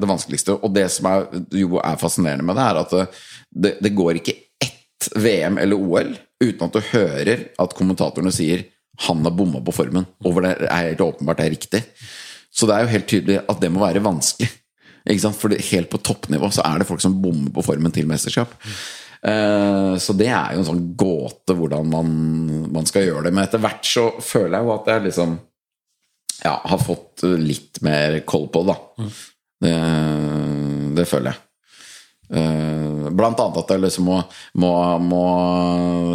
det vanskeligste. Og det som er, jo er fascinerende med det, er at det, det, går ikke ett VM eller OL uten at du hører at kommentatorene sier 'han har bomma på formen', og det er helt åpenbart det er riktig. Så det er jo helt tydelig at det må være vanskelig. Ikke sant? For helt på toppnivå så er det folk som bommer på formen til mesterskap. Eh, så det er jo en sånn gåte hvordan man, man skal gjøre det. Men etter hvert så føler jeg jo at jeg liksom ja, har fått litt mer koll på det, da. Det, det føler jeg. Eh, blant annet at jeg liksom må, må, må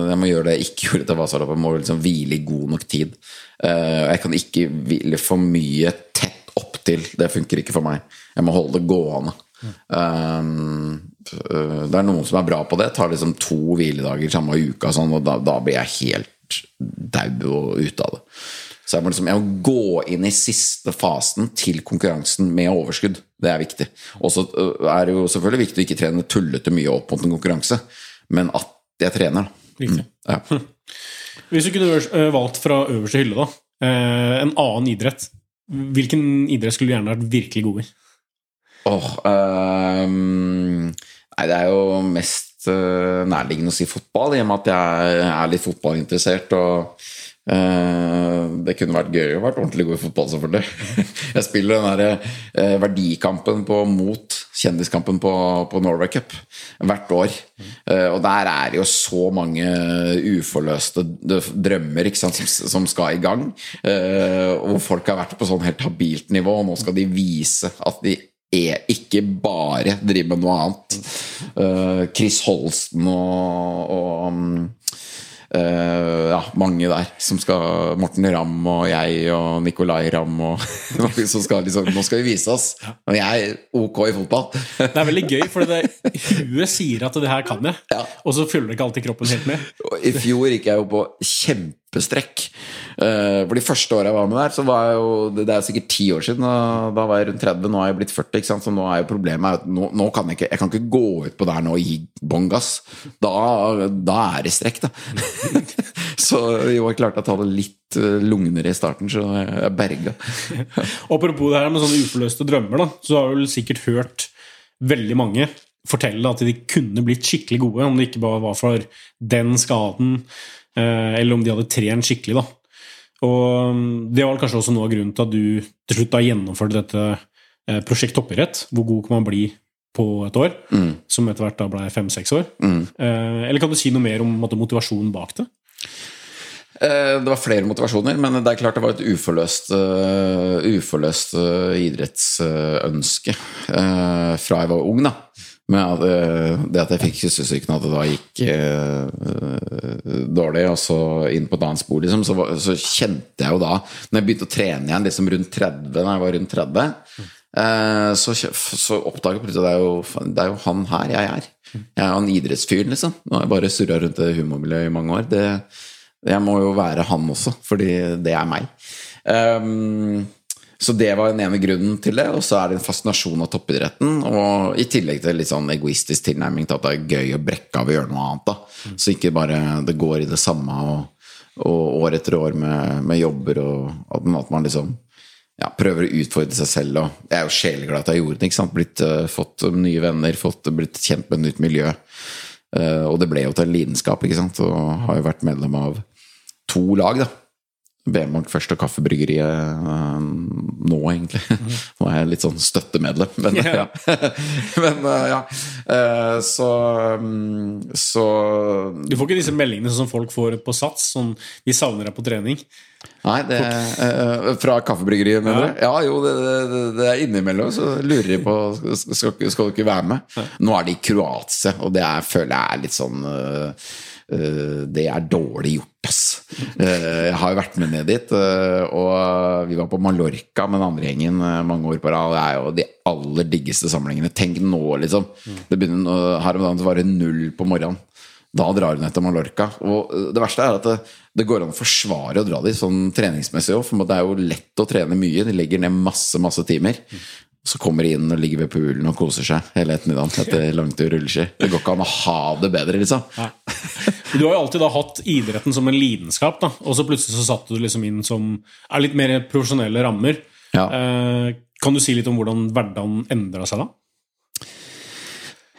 Jeg må gjøre det jeg ikke gjorde til Vasaloppet. Må liksom hvile i god nok tid. Eh, jeg kan ikke hvile for mye tett opptil. Det funker ikke for meg. Jeg må holde det gående. Um, det er noen som er bra på det. Tar liksom to hviledager samme uka, sånn, og da, da, blir jeg helt daud og ute av det. Så jeg må, liksom, jeg må gå inn i siste fasen til konkurransen med overskudd. Det er viktig. Og så er det jo selvfølgelig viktig å ikke trene tullete mye opp mot en konkurranse, men at jeg trener. Mm, ja. Hvis du kunne valgt fra øverste hylle, da, en annen idrett, hvilken idrett skulle du gjerne vært virkelig god i? Åh, oh, um, Nei, det er jo mest uh, nærliggende å si fotball, i og med at jeg er litt fotballinteressert. og uh, Det kunne vært gøy å vært ordentlig god i fotball, selvfølgelig. jeg spiller den der uh, verdikampen på mot kjendiskampen på, på Norway Cup hvert år. og der er det jo så mange uforløste drømmer sant, som, som, skal i gang. og folk har vært på sånn helt habilt nivå, og nå skal de vise at de er ikke bare driver med noe annet. Uh, Chris Holsten og, og uh, ja, mange der som skal Morten Ramm og jeg og Nicolay Ramm og som skal liksom, Nå skal vi vise oss. Og jeg er ok i fotball. Det er veldig gøy, for det huet sier at det her kan jeg, ja. og så følger ikke alltid kroppen helt med. I fjor gikk jeg jo på kjempestrekk. Uh, for de første åra jeg var med der, så var jeg jo Det er sikkert ti år siden. Da var jeg rundt 30, nå er jeg blitt 40. ikke sant? Så nå er jo problemet at nå, nå, kan jeg ikke Jeg kan ikke gå ut på der nå og gi bånn gass. Da, da, er det strekk, da. så jo, jeg klarte å ta det litt eh, lugnere i starten, så jeg berga. Apropos det her med sånne uforløste drømmer, da, så har du sikkert hørt veldig mange fortelle at de kunne blitt skikkelig gode, om det ikke bare var for den skaden, eh, eller om de hadde trent skikkelig. da. Og um, det var kanskje også noe av grunnen til at du til slutt da gjennomførte dette eh, prosjekt toppidrett. Hvor god kan man bli på et år? Mm. Som etter hvert da ble fem-seks år. Mm. Eh, eller kan du si noe mer om motivasjonen bak det? Eh, det var flere motivasjoner, men det er klart det var et uforløst, uforløst idrettsønske fra jeg var ung. da med at, det at jeg fikk kyssesyken, at det da gikk eh, dårlig, og så inn på et annet spor, liksom, så, så, kjente jeg jo da Når jeg begynte å trene igjen liksom rundt 30, når jeg var rundt 30, eh, så, så oppdaget jeg plutselig at det er jo han her jeg er. Jeg er jo han idrettsfyren, liksom. Nå har jeg bare surra rundt det humormiljøet i mange år. Det, jeg må jo være han også, fordi det er meg. Um, så det var den ene grunnen til det. Og så er det en fascinasjon av toppidretten. Og i tillegg til litt sånn egoistisk tilnærming til at det er gøy å brekke av og gjøre noe annet. da. Mm. Så ikke bare det går i det samme og, og år etter år med, med jobber, og at man liksom ja, prøver å utfordre seg selv. Og jeg er jo sjeleglad at jeg gjorde det. ikke sant? Blitt, uh, fått nye venner, fått, blitt kjent med et nytt miljø. Uh, og det ble jo til en lidenskap, ikke sant. Og har jo vært medlem av to lag, da. B-Bank først og Kaffebryggeriet uh, nå, egentlig. Nå er jeg litt sånn støttemedlem, men yeah. ja. men, uh, ja. Uh, så, um, så Du får ikke disse meldingene som folk får på Sats, sånn 'vi savner deg på trening'? Nei, det Fra Kaffebryggeriet, mener du? Ja. ja, jo, det, det, det, er innimellom så lurer de på skal, skal du ikke være med. Nå er de i Kroatia, og det er, føler jeg er litt sånn det er dårlig gjort Yes! Eh, jeg har jo vært med ned dit. Eh, og vi var på Mallorca med den andre gjengen eh, mange år på rad. Det er jo de aller diggeste samlingene. Tenk nå, liksom. Det begynner, her om dagen så var det null på morgenen. Da drar hun etter Mallorca. Og det verste er at det, det går an å forsvare å dra dit sånn treningsmessig òg. For det er jo lett å trene mye. De legger ned masse, masse timer. Så kommer de inn og ligger ved poolen og koser seg hele ettermiddagen etter langtur rulleski. Det går ikke an å ha det bedre, liksom. Du har jo alltid da hatt idretten som en lidenskap, da, og så plutselig så satte du liksom inn som er litt mer profesjonelle rammer. Ja. Eh, kan du si litt om hvordan hverdagen endra seg da?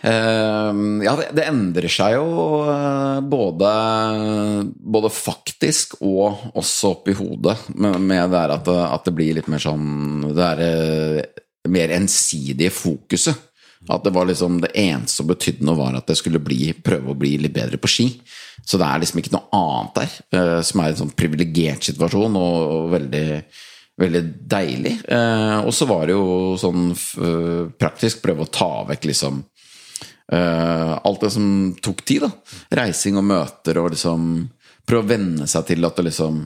Uh, ja, det, det endrer seg jo uh, både, både faktisk og også oppi hodet med, med det at, det- at det blir litt mer sånn Det er eh, mer ensidige fokuset. At det var liksom det eneste som betydde noe, var at jeg skulle bli, prøve å bli litt bedre på ski. Så det er liksom ikke noe annet der, eh, som er en sånn privilegert situasjon og, veldig, veldig deilig. Eh, og så var det jo sånn eh, praktisk prøve å ta vekk liksom alt det som tok tid, da. Reising og møter og liksom Prøve å venne seg til at det liksom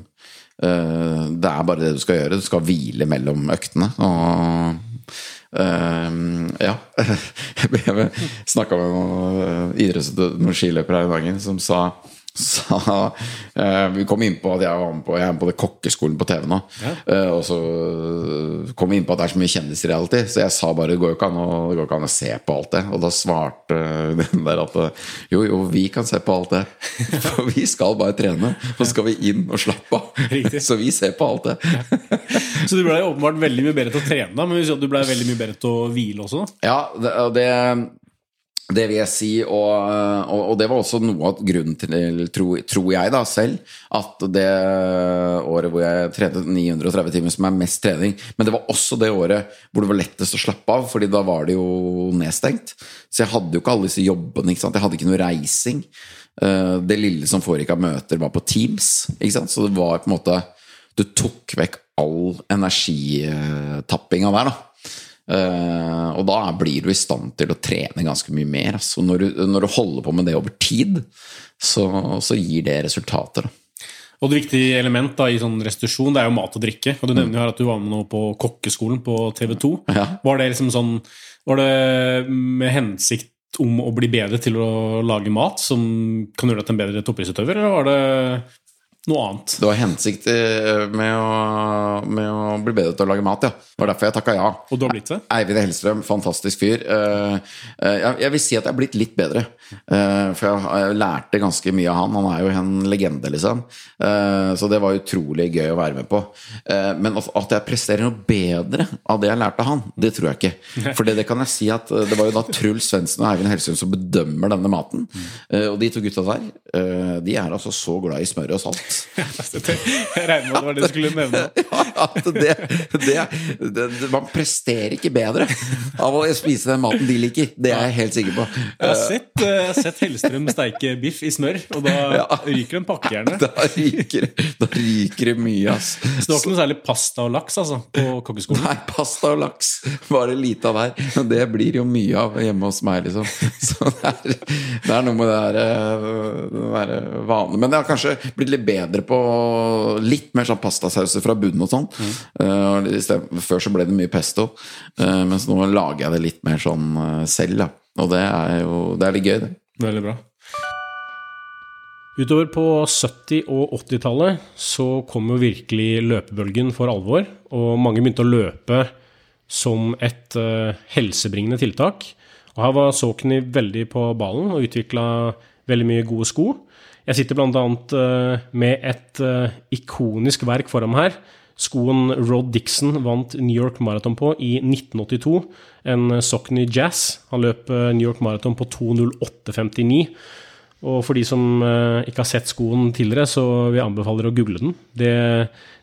Det er bare det du skal gjøre. Du skal hvile mellom øktene. Og eh, ja. Jeg snakka med noen idrettsutøvere, noen skiløpere her i dagen, som sa sa, eh, vi kom inn på at jeg var med på, jeg er med på det kokkeskolen på TV nå. Eh, og så kom vi inn på at det er så mye alltid. Så jeg sa bare det går jo ikke an å, det går ikke an å se på alt det. Og da svarte den der at jo, jo, vi kan se på alt det. For vi skal bare trene. Og så skal vi inn og slappe av. Så vi ser på alt det. Så du ble åpenbart veldig mye bedre til å trene, men du ble veldig mye bedre til å hvile også? da? Ja, det, det, det vil jeg si, og, og, og det var også noe av grunnen til, tror, tror jeg da selv, at det året hvor jeg trente 930 timer, som er mest trening, men det var også det året hvor det var lettest å slappe av, fordi da var det jo nedstengt. Så jeg hadde jo ikke alle disse jobbene, ikke sant? jeg hadde ikke noe reising. Eh, Det lille som foregikk av møter, var på Teams, ikke sant? så det var på en måte Du tok vekk all energitappinga der, da. Eh, og da blir du i stand til å trene ganske mye mer. Altså. Når, du, når du holder på med det over tid, så, så gir det resultater. Da. Og et viktig element da, i sånn restitusjon det er jo mat og drikke. Og Du nevner jo her at du var med nå på kokkeskolen på TV 2. Ja. Var det liksom sånn Var det med hensikt om å bli bedre til å lage mat som kan gjøre deg til en bedre toppidrettsutøver, eller var det noe annet? Det var hensikt eh, med med å bli bedre til å lage mat, ja. Det var derfor jeg takka ja. Og du har blitt det? Eivind Hellstrøm, fantastisk fyr. Eh, eh, jeg- vil si at jeg er blitt litt bedre. For jeg lærte ganske mye av han. Han er jo en legende, liksom. Så det var utrolig gøy å være med på. Men at at jeg presterer noe bedre av det jeg lærte av han, det tror jeg ikke. For det, kan jeg si at det var jo da Truls Svendsen og Eivind Hellstrøm som bedømmer denne maten. Eh, Og de to gutta der, de er altså så glad i smør og salt. Jeg regner med at det var det du skulle nevne. At det, det, det, det, man presterer ikke bedre av å spise den maten de liker. Det er jeg helt sikker på. Jeg har sett, eh, jeg har sett Hellstrøm steike biff i smør, og da Ja. ryker en pakke gjerne. Da ryker, da ryker det mye, ass. Så det var ikke noe særlig pasta og laks altså, på kokkeskolen? Nei, pasta og laks. Bare lite av der. Og det blir jo mye av hjemme hos meg, liksom. Så det er, det er noe med det der, eh, det der vanlige. Men det har kanskje blitt litt bedre på litt mer sånn pastasauser fra bunnen og sånn. Mm. Uh, Før så ble det mye pesto, uh, mens nå lager jeg det litt mer sånn uh, selv, da. Og det er jo det er litt gøy, det. Veldig bra. Utover på 70- og 80-tallet så kom jo virkelig løpebølgen for alvor, og mange begynte å løpe som et helsebringende tiltak. Og her var Saucony veldig på ballen og utvikla veldig mye gode sko. Jeg sitter bl.a. Uh, med et eh, ikonisk verk foran meg her. Skoen Rod Dixon vant New York Marathon på i 1982. En Sockney Jazz. Han løp eh, New York Marathon på 2.08,59. Og for de som eh, ikke har sett skoen tidligere, så vil jeg anbefale å google den. Det,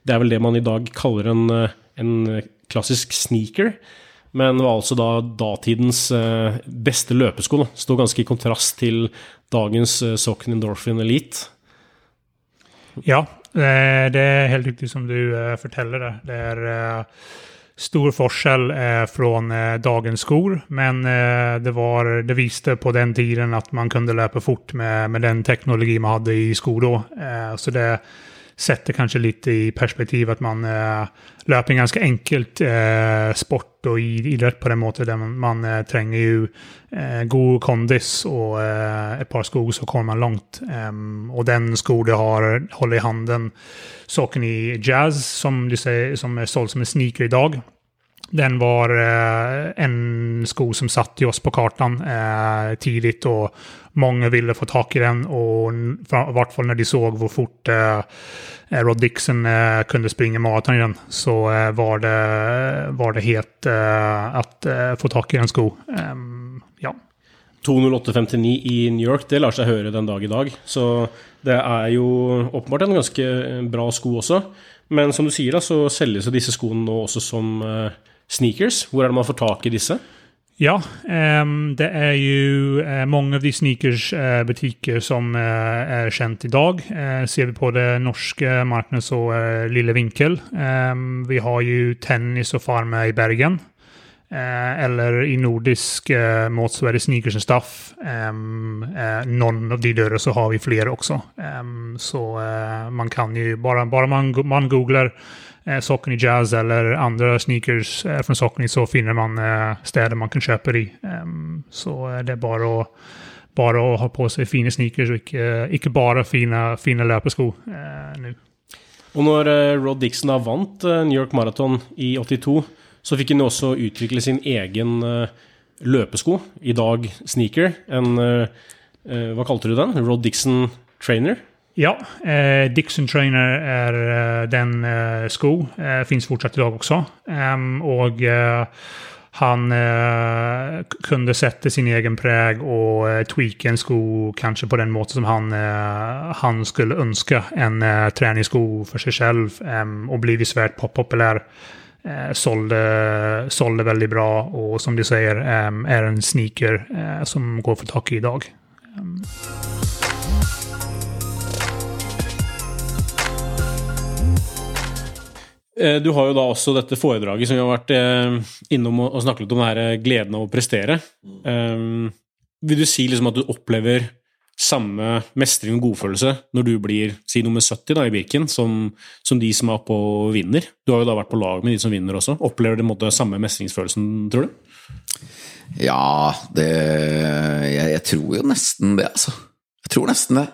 det er vel det man i dag kaller en, eh, en klassisk sneaker. Men var altså da datidens eh, beste løpesko. da. Ganske i kontrast til dagens Socken Endorphin Elite. Ja, eh, det er helt riktig som du eh, forteller det. Det er eh, stor forskjell eh, fra eh, dagens skor, men eh, det, var, det viste på den tiden at man kunne løpe fort med, med den teknologi man hadde i sko. Eh, så det setter kanskje litt i perspektiv at man eh, løper en ganske enkelt eh, sport og idrett på den måten der man, eh, trenger jo eh, god kondis og eh, et par sko så kommer man langt. Em, og den sko du har holder i handen, i Jazz, som, du sier, som er solgt som en sneaker i dag, den var eh, en sko som satte oss på kartan eh, tidlig, og mange ville få tak i den Og i hvert fall når de så hvor fort eh, Rod Dixon eh, kunde springa maraton i den så eh, var, det, var det helt att eh, få tak i en sko. Ehm, ja. 208,59 i New York, det lar seg høre den dag i dag. Så det er jo åpenbart en ganske bra sko også. Men som du sier, da, så selges jo disse skoene nå også som sneakers. Hvor er det man får tak i disse? Ja, um, det er jo mange många av de sneakers-butiker som er kjent i dag. Eh, ser vi på det norske markedet, så är Lille Vinkel. Um, vi har jo Tennis og farme i Bergen. Eh, eller i nordisk uh, måte så er det Sneakers and Stuff. Um, eh, någon av de dørene så har vi flere også. Så eh, man kan jo, bare, bare man, man googlar eh, Saucony Jazz eller andre sneakers eh, från Saucony så finner man eh, städer man kan kjøpe de. Ehm, så eh, det er bare å, bare å ha på seg fine sneakers og ikke, ikke bare fine, fine løpesko nu. Og når Rod Dixon da vant New York Marathon i 82, så fikk han jo også utvikle sin egen løpesko, i dag sneaker. En Hva kalte du den? Rod Dixon Trainer? Ja, eh, Dixon Trainer är eh, den eh, sko. Eh, finns fortsatt idag också. Och eh, han eh, kunde sätta sin egen präg och eh, tweaka en sko kanske på den måten som han, eh, han skulle önska en eh, träningssko för sig själv och blivit svärt pop populär. Sålde, sålde väldigt bra och som du säger är en sneaker som går for tag i idag. Du har jo da også dette foredraget som vi har vært eh, innom og snakket litt om det her eh, gleden av å prestere. Um, vil du si liksom at du opplever samme mestring og godfølelse når du blir si nummer 70 da, i Birken, som, som de som er oppe og vinner? Du har jo da vært på lag med de som vinner også. Opplever du måte samme mestringsfølelsen, tror du? Ja, det jeg, jeg tror jo nesten det, altså. Jeg tror nesten det.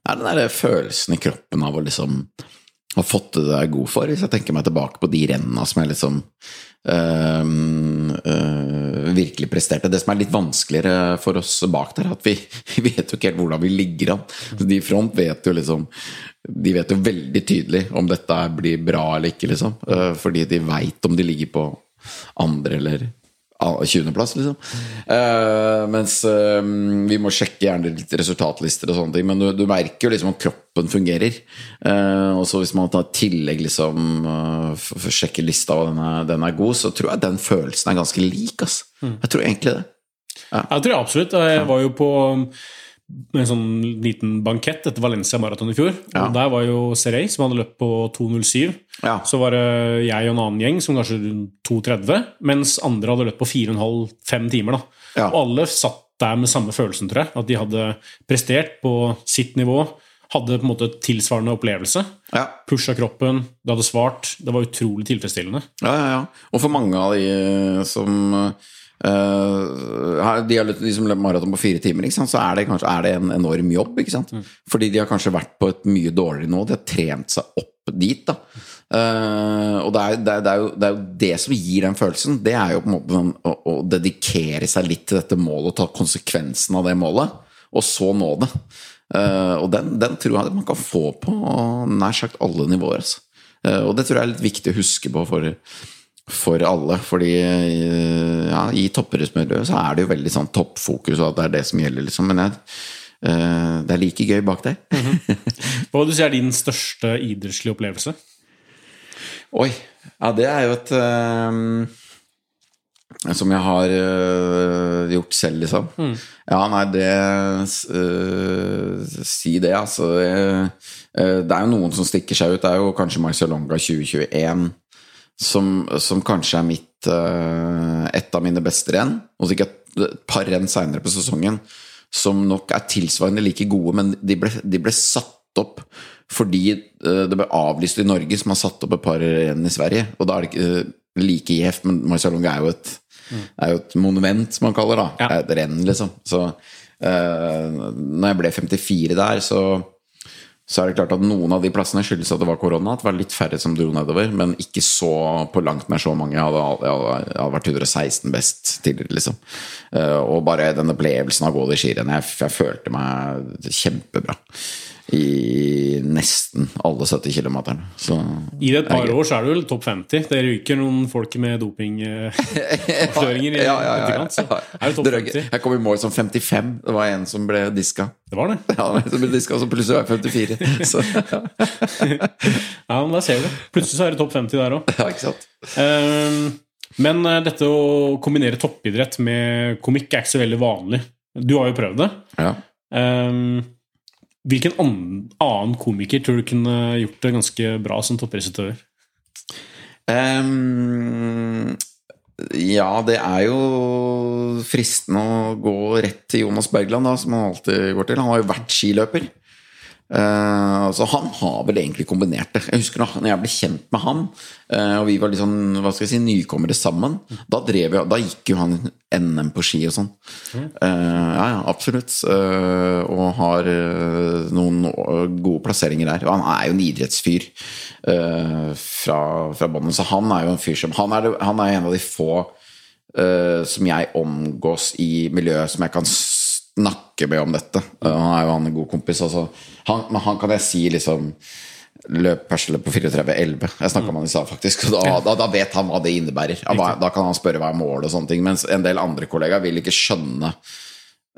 Det er den der følelsen i kroppen av å liksom ha fått det jeg er god for. Hvis jeg tenker meg tilbake på de rennene som jeg liksom øh, øh, virkelig presterte. Det som er litt vanskeligere for oss bak der, er at vi, vi vet jo ikke helt hvordan vi ligger an. De i front vet jo liksom De vet jo veldig tydelig om dette blir bra eller ikke, liksom. Øh, Fordi de veit om de ligger på andre eller 20.-plass, liksom. Uh, mens uh, vi må sjekke gjerne litt resultatlister og sånne ting, men du, du merker jo liksom at kroppen fungerer. Uh, og så hvis man tar tillegg liksom for, for sjekke lista og den er, den er god, så tror jeg den følelsen er ganske lik, ass. Jeg tror egentlig det. Ja, Jeg tror jeg absolutt. Jeg var jo på en sånn liten bankett etter Valencia Marathon i fjor. Ja. Og Der var jo Serey, som hadde løpt på 2.07. Ja. Så var det jeg og en annen gjeng som kanskje rundt 2.30, mens andre hadde løpt på 4,5-5 timer. Ja. Og alle satt der med samme følelsen, tror jeg. At de hadde prestert på sitt nivå. Hadde på en måte tilsvarende opplevelse. Ja. Pusha kroppen, det hadde svart. Det var utrolig tilfredsstillende. Ja, ja, ja. Og for mange av de eh, som har- de, har, løpt- de som løper maraton på fire timer, så er det kanskje er det en enorm jobb. Sant? Fordi de har kanskje vært på et mye dårligere nå. De har trent seg opp dit. da uh, og det er, det, er, jo, det er jo det som gir den følelsen. Det er jo på en måte den, å, å dedikere seg litt til dette målet og ta konsekvensen av det målet, og så nå det. Uh, og den, den tror jeg man kan få på nær sagt alle nivåer. Altså. Og det tror jeg er litt viktig å huske på for, for alle. Fordi ja, i toppidrettsmiljøet så er det jo veldig sånn toppfokus, og at det er det som gjelder, liksom. Men jeg, eh, det er like gøy bak der. Hva vil du si er din største idrettslige opplevelse? Oi. Ja, det er jo et eh, Som jeg har øh, gjort selv, liksom. Ja, nei, det øh, Si det, altså. Eh, øh, det er jo noen som stikker seg ut. Det er jo kanskje Marcialonga 2021 som, som kanskje er mitt uh, et av mine beste renn. Og så ikke et par renn seinere på sesongen som nok er tilsvarende like gode, men de ble, de ble satt opp fordi uh, det ble avlyst i Norge, som har satt opp et par renn i Sverige. Og da er det ikke uh, like gjevt, men Marcialonga er jo et er jo et monument, som man kaller det. Ja. er Et renn, liksom. Så uh, når jeg ble 54 der, så Så er det klart at noen av de plassene skyldes at det var korona, at det var litt færre som dro nedover, men ikke så på langt nær så mange. Jeg hadde, hadde, vært 116 best tidligere, liksom. Eh, Og bare den opplevelsen av å gå de skirennet, jeg, jeg følte meg kjempebra. I nesten alle 70 km. Så I et par det er gøy. år så er du vel topp 50. Det ryker noen folk med dopingavsløringer Ja, ja, ja, ja, ja. du 50. Jeg kom i mål som 55. Det var en som ble diska. Det var det. Ja, som ble diska, og så plutselig var jeg 54. Så, Ja, men der ser du. Plutselig så er det topp 50 der òg. ja, ikke sant? Men eh, dette å kombinere toppidrett med komikk er ikke så veldig vanlig. Du har jo prøvd det. Ja. Eh, Hvilken annen, komiker tror du kunne gjort det ganske bra som toppidrettsutøver? Um, ja, det er jo fristende å gå rett til Jonas Bergland, da, som han alltid går til. Han har jo vært skiløper. Eh, så han har vel egentlig kombinert det. Jeg husker når jeg ble kjent med han, uh, og vi var litt sånn, hva skal jeg si, nykommere sammen, da, drev jeg, da gikk jo han NM på ski og sånn. Uh, ja, ja, absolutt. Og har noen gode plasseringer der. Og han er jo en idrettsfyr fra, fra bånn. Så han er jo en fyr som Han er, han er en av de få som jeg omgås i miljøet som jeg kan snakke med om dette. Eh, han er jo han en god kompis. Altså. Han, men han kan jeg si liksom Løp perseløp på 34,11. Jeg snakka med han i stad, faktisk. Da, da, da vet han hva det innebærer. Hva- Da kan han spørre hva er målet og sånne ting. Mens en del andre kollegaer vil ikke skjønne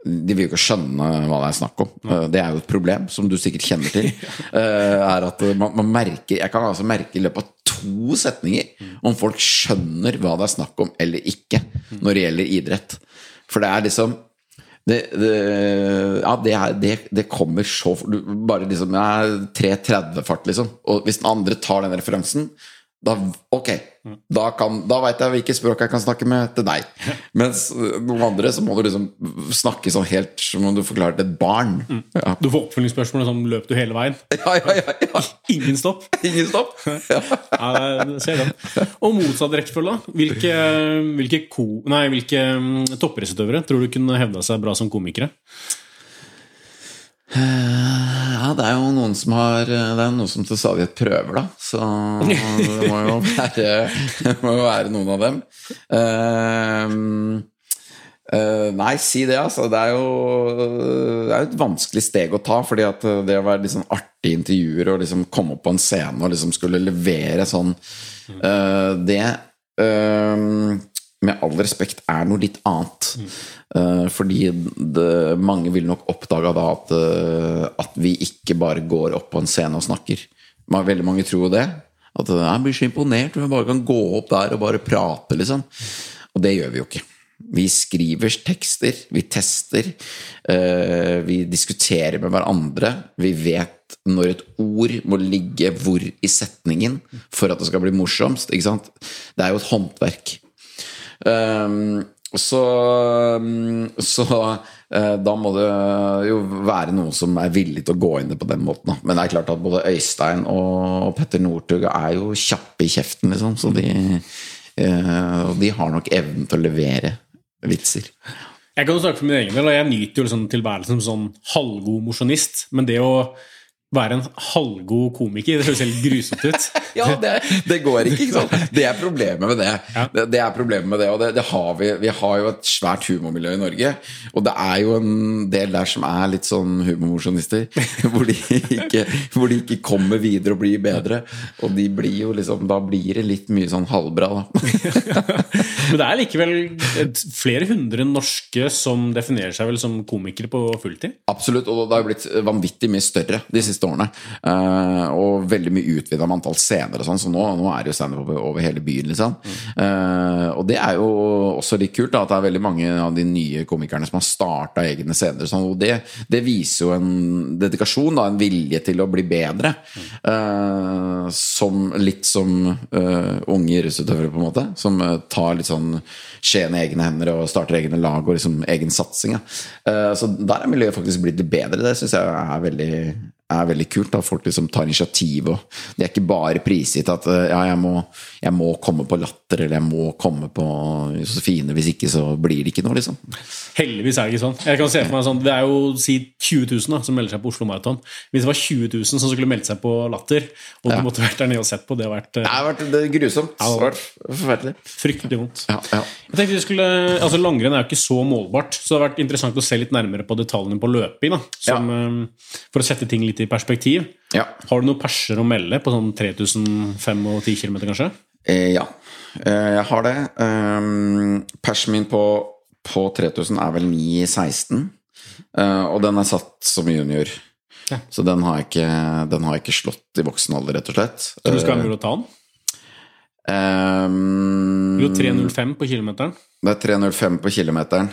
de vil jo ikke skjønne hva det er snakk om. Ja. Det er jo et problem, som du sikkert kjenner til. eh, er at man, man merker Jeg kan altså merke i løpet av to setninger om folk skjønner hva det er snakk om eller ikke når det gjelder idrett. For det er liksom det, det, ja, det, er, det, det kommer så Bare liksom ja, 3.30-fart, liksom. Og hvis den andre tar den referansen, da ok. Da, kan- da veit jeg hvilket språk jeg kan snakke med til deg. Mens noen andre så må du liksom snakke sånn helt som om du forklarer til et barn. Ja. Du får oppfølgingsspørsmål som løp du hele veien. Ja, ja, ja. Ingen stopp. Ingen stopp. Ja. Ja. Og motsatt rekkefølge, da. Hvilke, hvilke, ko, nei, hvilke mm, toppidrettsutøvere tror du kunne hevda seg bra som komikere? Ja, det er jo noen som har Det er noen som til stadighet prøver, da. Så det må jo være, det må jo være noen av dem. Uh, uh, nei, si det, altså. Det er jo det er jo et vanskelig steg å ta. fordi at det å være litt sånn artig intervjuer og liksom komme opp på en scene og liksom skulle levere sånn uh, Det med all respekt er noe litt annet. Eh, fordi det, mange vil nok oppdage da at, uh, at vi ikke bare går opp på en scene og snakker. Veldig mange tror jo det. At eh, jeg blir så imponert om jeg bare kan gå opp der og bare prate, liksom. Og det gjør vi jo ikke. Vi skriver tekster, vi tester, uh, vi diskuterer med hverandre. Vi vet når et ord må ligge hvor i setningen for at det skal bli morsomst. Ikke sant? Det er jo et håndverk. Um, så um, så uh, da må det jo være noen som er villig til å gå inn det på den måten. Men det er klart at både Øystein og Petter Northug er jo kjappe i kjeften, liksom. Så de, og de har nok evnen til å levere vitser. Jeg kan jo snakke for min egen del, og jeg nyter jo liksom tilværelsen som sånn halvgod mosjonist. Men det å være en halvgod komiker, det høres helt grusomt ut. Ja, det, det går ikke, ikke sant? Det er problemet med det. Ja. Det, det er problemet med det, og det, det har vi. Vi har jo et svært humormiljø i Norge, og det er jo en del der som er litt sånn humormosjonister, hvor, de ikke- hvor de ikke kommer videre og blir bedre. Og de blir jo liksom Da blir det litt mye sånn halvbra, da. Men det er likevel flere hundre norske som definerer seg vel som komikere på fulltid. Absolutt, og det har blitt vanvittig mye større de siste årene. Eh, og veldig mye utvida med antall scener og sånn, så nå, nå er det jo standup over, over hele byen, liksom. Eh, og det er jo også litt kult, da, at det er veldig mange av de nye komikerne som har starta egne scener. Sånn, og det, det viser jo en dedikasjon, da, en vilje til å bli bedre. Eh, som litt som uh, unge idrettsutøvere, på en måte. Som uh, tar litt sånn skjeen i egne hender og starter egne lag og liksom egen satsing. Ja. Uh, så der er miljøet faktisk blitt litt bedre. Det syns jeg er veldig, er veldig kult. At folk liksom tar initiativ. Og det er ikke bare prisgitt at eh, ja, jeg må, jeg må komme på latter latter, eller jeg må komme på Josefine. Hvis ikke så blir det ikke noe, liksom. Heldigvis er det ikke sånn. Jeg kan se for meg sånn, Det er jo si 20 000 da, som melder seg på Oslo Maraton. Hvis det var 20 000 som skulle meldt seg på Latter, og du Ja. måtte vært der nede og sett på, det hadde vært Det eh, har vært det grusomt. Ja. Det har vært forferdelig. fryktelig vondt. Ja, ja. Jeg tenkte vi skulle, altså Langrenn er jo ikke så målbart, så det har vært interessant å se litt nærmere på detaljene på løping. da, som, eh, For å sette ting litt i perspektiv. ja. Har du noen perser å melde på sånn 3005 og 10 km, kanskje? Eh, ja, jeg har det. Um, persen min på, på 3000 er vel 9,16. Eh, og den er satt som junior. Ja. Så den har, jeg ikke, den har jeg ikke slått i voksen alder, rett og slett. Tror du skal være mulig å ta den? Um, jo 3.05 på kilometeren. Det er 3,05 på kilometeren.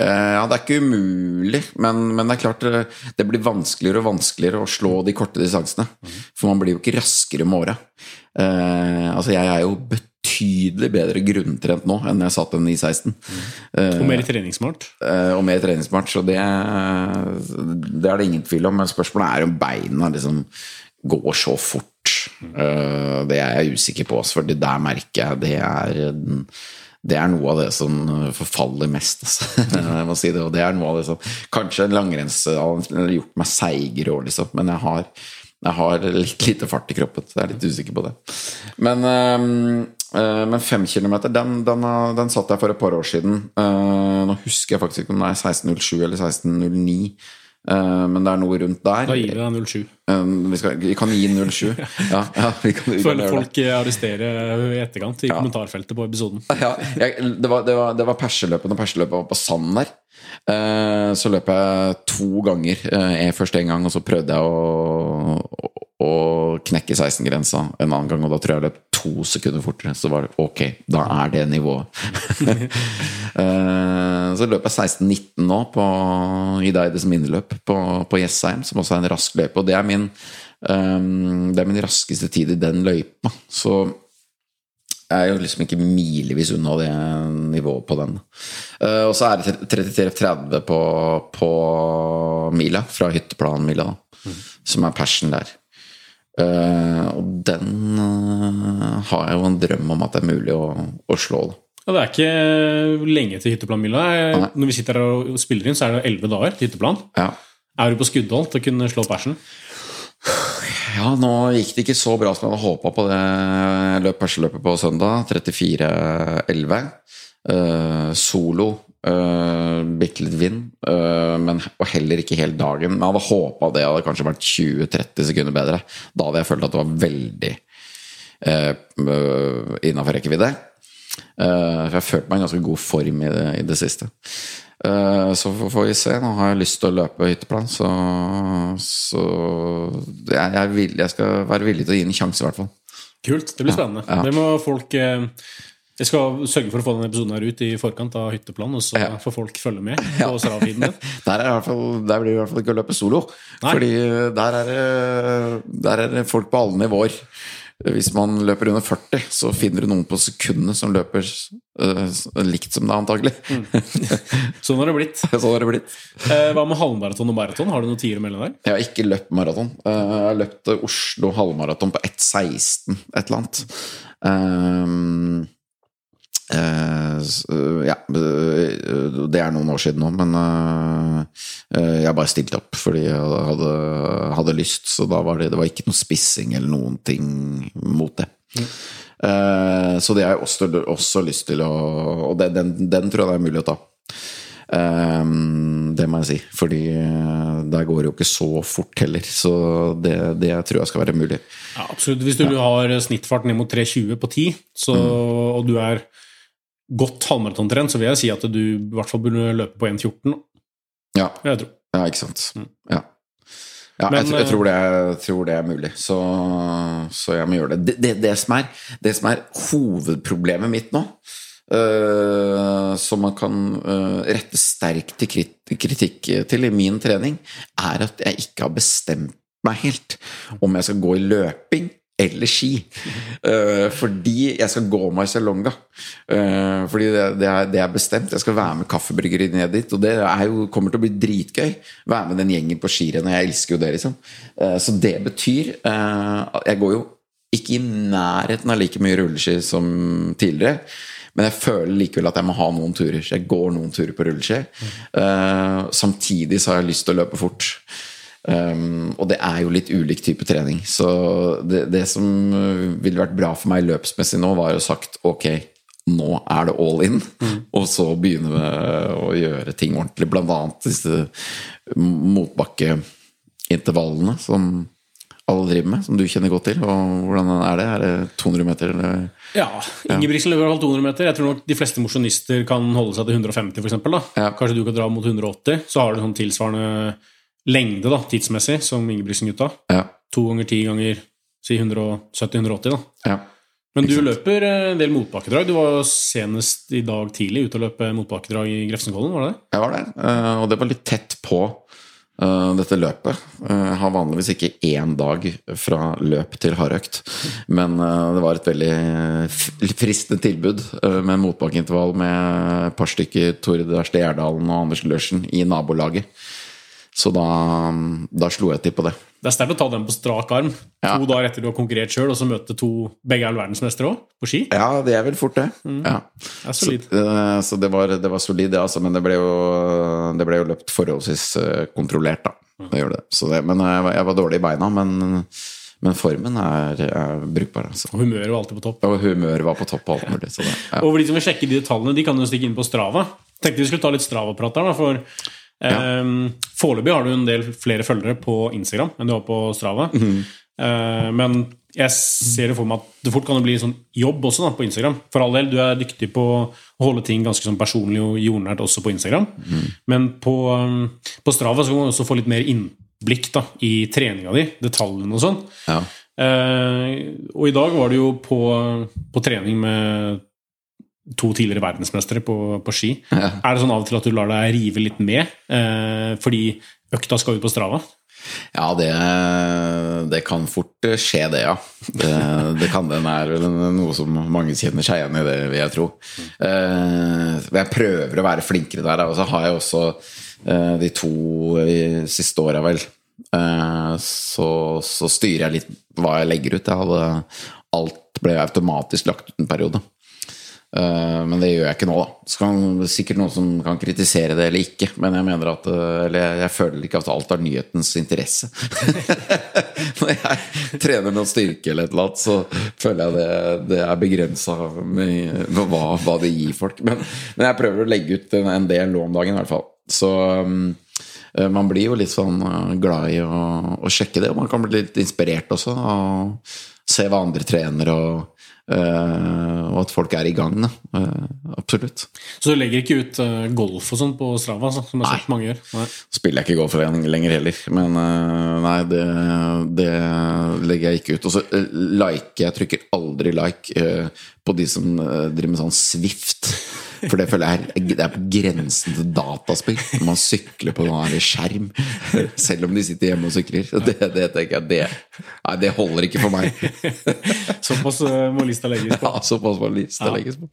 Uh, ja, det er ikke umulig, men, men det er klart det, blir vanskeligere og vanskeligere å slå de korte distansene. For man blir jo ikke raskere med åra. Uh, altså, jeg er jo betydelig bedre grunntrent nå enn jeg satt den i 16. Mm. Og mer treningssmart. Uh, og mer treningssmart, så det, det er det ingen tvil om. Men spørsmålet er om beina liksom går så fort. Uh, det er jeg usikker på, for det der merker jeg det er det er noe av det som forfaller mest. Altså. Jeg må si det, og det er noe av det som Kanskje en langrenns har gjort meg seigere år, liksom, men jeg har, jeg har litt lite fart i kroppen. Så jeg er litt usikker på det. Men, øh, men fem kilometer, den, den, den satt jeg for et par år siden. Eh, nå husker jeg faktisk ikke om det er 16.07 eller 16.09. eh, men det er noe rundt der. Da gir vi deg 07. Eh, vi, skal, vi kan gi 07. Ja, ja vi kan, vi Føler folk eh, arresterer i etterkant i kommentarfeltet på episoden. Ja, jeg, det, var, det, var, det var perseløpet når perseløpet var på sanden der. Eh, så løp jeg to ganger. Eh, først en gang, og så prøvde jeg å, å, å knekke 16-grensa en annen gang, og da tror jeg jeg løp to sekunder fortere. Så var det ok, da er det nivået. Eh, så løp jeg 16-19 nå på Ideides minneløp på, på Jessheim, som også er en rask løype. Og det er min, eh, det er min raskeste tid i den løypa. Så jeg er jo liksom ikke milevis unna det nivået på den. Eh, og så er det 33-30 på, på mila, fra hytteplanmila, da, som er persen der. Eh, og den eh, har jeg jo en drøm om at det er mulig å, å slå. Da. Ja, det er ikke lenge til hytteplanmila. Når vi sitter her og spiller inn, så er det elleve dager til hytteplan. Ja. Er du på skuddhold til å kunne slå persen? Ja, nå gikk det ikke så bra som jeg hadde håpa på det løpet løp perseløpet på søndag. 34-11. Uh, solo. Uh, Bitte litt vind, uh, men og heller ikke helt dagen. Men jeg hadde håpa det hadde kanskje vært 20-30 sekunder bedre. Da hadde jeg følt at det var veldig uh, innafor rekkevidde. Uh, for jeg følte meg i ganske god form i det, i det siste. Eh, så får vi se. Nå har jeg lyst til å løpe hytteplan, så, så jeg, jeg, vil, jeg skal være villig til å gi den en sjanse, i hvert fall. Kult. Det blir spennende. Ja. Det må folk eh, Jeg skal sørge for å få denne episoden her ut i forkant av hytteplan, og så Ja. får folk følge med på din. Der, er i hvert fall, der blir det i hvert fall ikke å løpe solo. Nei. Fordi der er, der er folk på alle nivåer. Hvis man løper under 40, så finner du noen på sekundene som løper uh, likt som deg, antagelig. Sånn har det blitt. Sånn har det blitt. Uh, hva med halvmaraton og maraton? Har du noen tiere melde der? Jeg har ikke løpt maraton. Uh, Jeg har løpt Oslo halvmaraton på 1,16 et eller annet. Um, ja, eh, det er noen år siden nå, men eh, eh, jeg bare stilte opp fordi jeg hadde, hadde lyst. Så da var det, det var ikke noe spissing eller noen ting mot det. Eh, så det har jeg også, også lyst til å Og den, den, den tror jeg det er mulig å ta. Det må jeg si, fordi eh, der går det jo ikke så fort heller. Så det, det tror jeg skal være mulig. Ja, absolutt. Hvis du har snittfart ned mot 3,20 på 10, så, og du er godt halvmaratontrent, så vil jeg si at du i hvert fall burde løpe på 1,14. Ja, ja ikke sant. Ja. Ja, Men, jeg, tror- jeg, eh, tror det, jeg tror det er mulig, så, så jeg må gjøre det. Det, det, det, som er, det som er hovedproblemet mitt nå, uh, som man kan uh, rette sterk til krit kritikk til i min trening, er at jeg ikke har bestemt meg helt om jeg skal gå i løping eller ski. Uh, fordi jeg skal gå Marcialonga. Uh, fordi det, det, er, det er bestemt. Jeg skal være med kaffebryggeri ned dit, og det jo, kommer til å bli dritgøy. Være med den gjengen på skirennet. Jeg elsker jo det, liksom. Uh, så det betyr uh, Jeg går jo ikke i nærheten av like mye rulleski som tidligere. Men jeg føler likevel at jeg må ha noen turer. Jeg går noen turer på rulleski. Eh, samtidig så har jeg lyst til å løpe fort. Um, og det er jo litt ulik type trening. Så det, det som ville vært bra for meg løpsmessig nå, var jo sagt ok, nå er det all in. Og så begynne med å gjøre ting ordentlig. Blant annet disse motbakkeintervallene som alle driver med, som du kjenner godt til. Og hvordan er det? Er det 200 meter, eller? Ja, Ingebrigtsen løper fall 200 meter. Jeg tror nok de fleste mosjonister kan holde seg til 150, for eksempel, da. Ja. Kanskje du kan dra mot 180. Så har du sånn tilsvarende lengde da, tidsmessig som Ingebrigtsen-gutta. Ja. To ganger ti ganger si 170-180, da. ja. Men du løper eh, en del motbakkedrag. Du var senest i dag tidlig ute og løpe motbakkedrag i Grefsenkollen, var det det? Jeg var der, eh, og det var litt tett på eh, dette løpet. Jeg har vanligvis ikke én dag fra løp til hardøkt, men det var et veldig fristende tilbud med motbakkeintervall med et par stykker Tord Erste Gjerdalen og Anders Lørsen i nabolaget. Så da, da slo jeg til på det. Det er sterkt å ta den på strak arm Ja. to dager etter du har konkurrert sjøl, og så møte to begge er verdensmestere òg, på ski. Ja, det er vel fort, det. Ja. Det er solid. Så, eh, så det var, det var solid, det, altså. Men det ble jo, det ble jo løpt forholdsvis eh, kontrollert, da. Det gjør det. Så det, men jeg var, jeg var dårlig i beina. Men, men formen er, er brukbar, altså. Og humøret var alltid på topp. Og humøret var på topp og alt mulig. Så det, ja. Og for de som vil sjekke de detaljene, de kan jo stikke inn på Strava. Tenkte vi skulle ta litt Strava-prat der, da, for eh, foreløpig har du en del flere følgere på Instagram enn du har på Strava. Eh, men jeg ser det for meg at det fort kan bli sånn jobb også da, på Instagram. For all del, du er dyktig på å holde ting ganske sånn personlig og jordnært også på Instagram. Men på, um, på Strava så kan man også få litt mer innblikk da, i treninga di, detaljene og sånn. Ja. Eh, og i dag var du jo på, på trening med to tidligere verdensmestere på, på ski. Ja. Er det sånn av og til at du lar deg rive litt med eh, fordi økta skal ut på Strava? Ja, det, det kan fort skje, det, ja. Det, det kan det. Det er vel noe som mange kjenner seg igjen i, det vil jeg tro. Eh, jeg prøver å være flinkere der. Og så har jeg også eh, de to siste åra, vel. Eh, så, så styrer jeg litt hva jeg legger ut. Jeg hadde, alt ble automatisk lagt ut en periode. Eh, Men det gjør jeg ikke nå, da. Så kan er sikkert noen som kan kritisere det eller ikke, men jeg mener at eh, Eller jeg, føler ikke at alt har nyhetens interesse. Når jeg trener noe styrke eller et eller annet, så føler jeg det, det er begrensa hva, hva det gir folk. Men, men jeg prøver å legge ut en, en del nå om dagen, i hvert fall. Så um, man blir jo litt sånn glad i å, å sjekke det, og man kan bli litt inspirert også. Og se hva andre trener, og, og at folk er i gang. Da. Eh, absolutt. Så du legger ikke ut eh, golf og sånn på Strava, Så, som jeg har mange gjør? Nei. Spiller jeg ikke golf lenger heller, men eh, nei, det, det legger jeg ikke ut. Og så eh, liker jeg trykker aldri like eh, på de som eh, driver med sånn Swift. For det føler jeg er, det er på grensen til dataspill. Når man sykler på en skjerm, selv om de sitter hjemme og sykler. Det, det tenker jeg, det, nei, det holder ikke for meg. Såpass eh, må lista legges på. Ja, Såpass må lista Ja. legges på.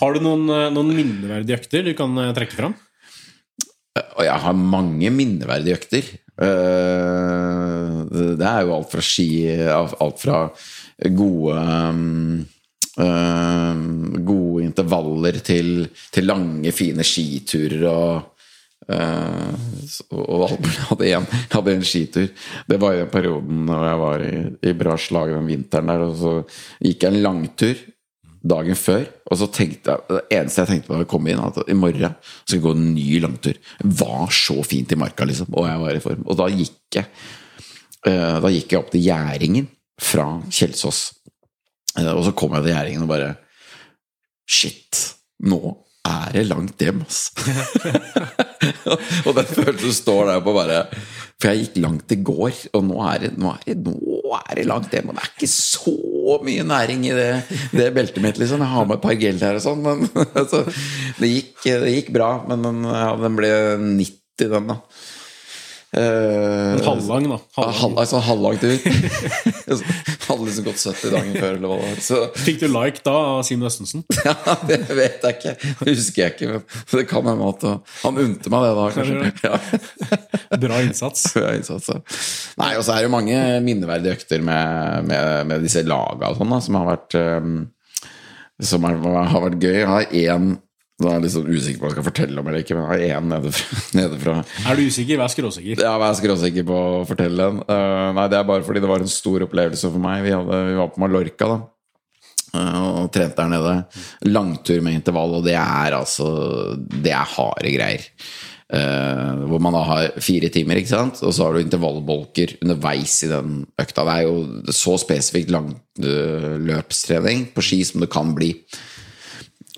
Har du noen, eh, noen minneverdige økter du kan eh, trekke fram? Og jeg har mange minneverdige økter. Det- er jo alt fra ski Alt fra gode eh, Gode intervaller til, til lange, fine skiturer og Uh, og. Jeg hadde en, hadde en skitur. Det var i den perioden da jeg var i, i bra slag den vinteren der. Og så gikk jeg en langtur dagen før. Og så tenkte jeg, det eneste jeg tenkte på da jeg kom inn, at i morgen skal jeg gå en ny langtur. Var så fint i marka, liksom. Og jeg var i form. Og da gikk jeg, uh, da gikk jeg opp til Gjæringen fra Kjelsås. Uh, Og så kom jeg til Gjæringen og bare Shit, nå er det langt hjem, ass. og den følelsen står der på bare For jeg gikk langt i går, og nå er det, nå er det, nå er det langt hjem. Og det er ikke så mye næring i det, det beltet mitt, liksom. Jeg har med et par gel her og sånn, men altså, det, gikk, det gikk bra. Men den, ja, den ble 90, den, da. Eh, Halvlang, da. ja, Halvlang. halv, altså halvlang tur. Hadde liksom gått 70 dagen før, eller hva. Så Fikk du like da av Simen Østensen? ja, det vet jeg ikke. Det husker jeg ikke. Det kan hende at han unte meg det da, kanskje. Ja. Bra innsats. Bra innsats, ja. Nei, og så er det jo mange minneverdige økter med, med, med disse laga og sånn, som har vært um, Som har, har vært gøy. Jeg har én Nå er jeg litt sånn usikker på hva jeg skal fortelle om eller ikke, men jeg har én nede, fra- nede fra Er du usikker, vær skråsikker. Ja, vær er skråsikker på å fortelle den. Uh, nei, det er bare fordi det var en stor opplevelse for meg. Vi, hadde, vi var på Mallorca, da. eh, og trente der nede. Langtur med intervall, og det er altså Det er harde greier. Uh, hvor man da har fire timer, ikke sant? og så har du intervallbolker underveis i den økta. Det er jo så spesifikt langløpstrening på ski som det kan bli.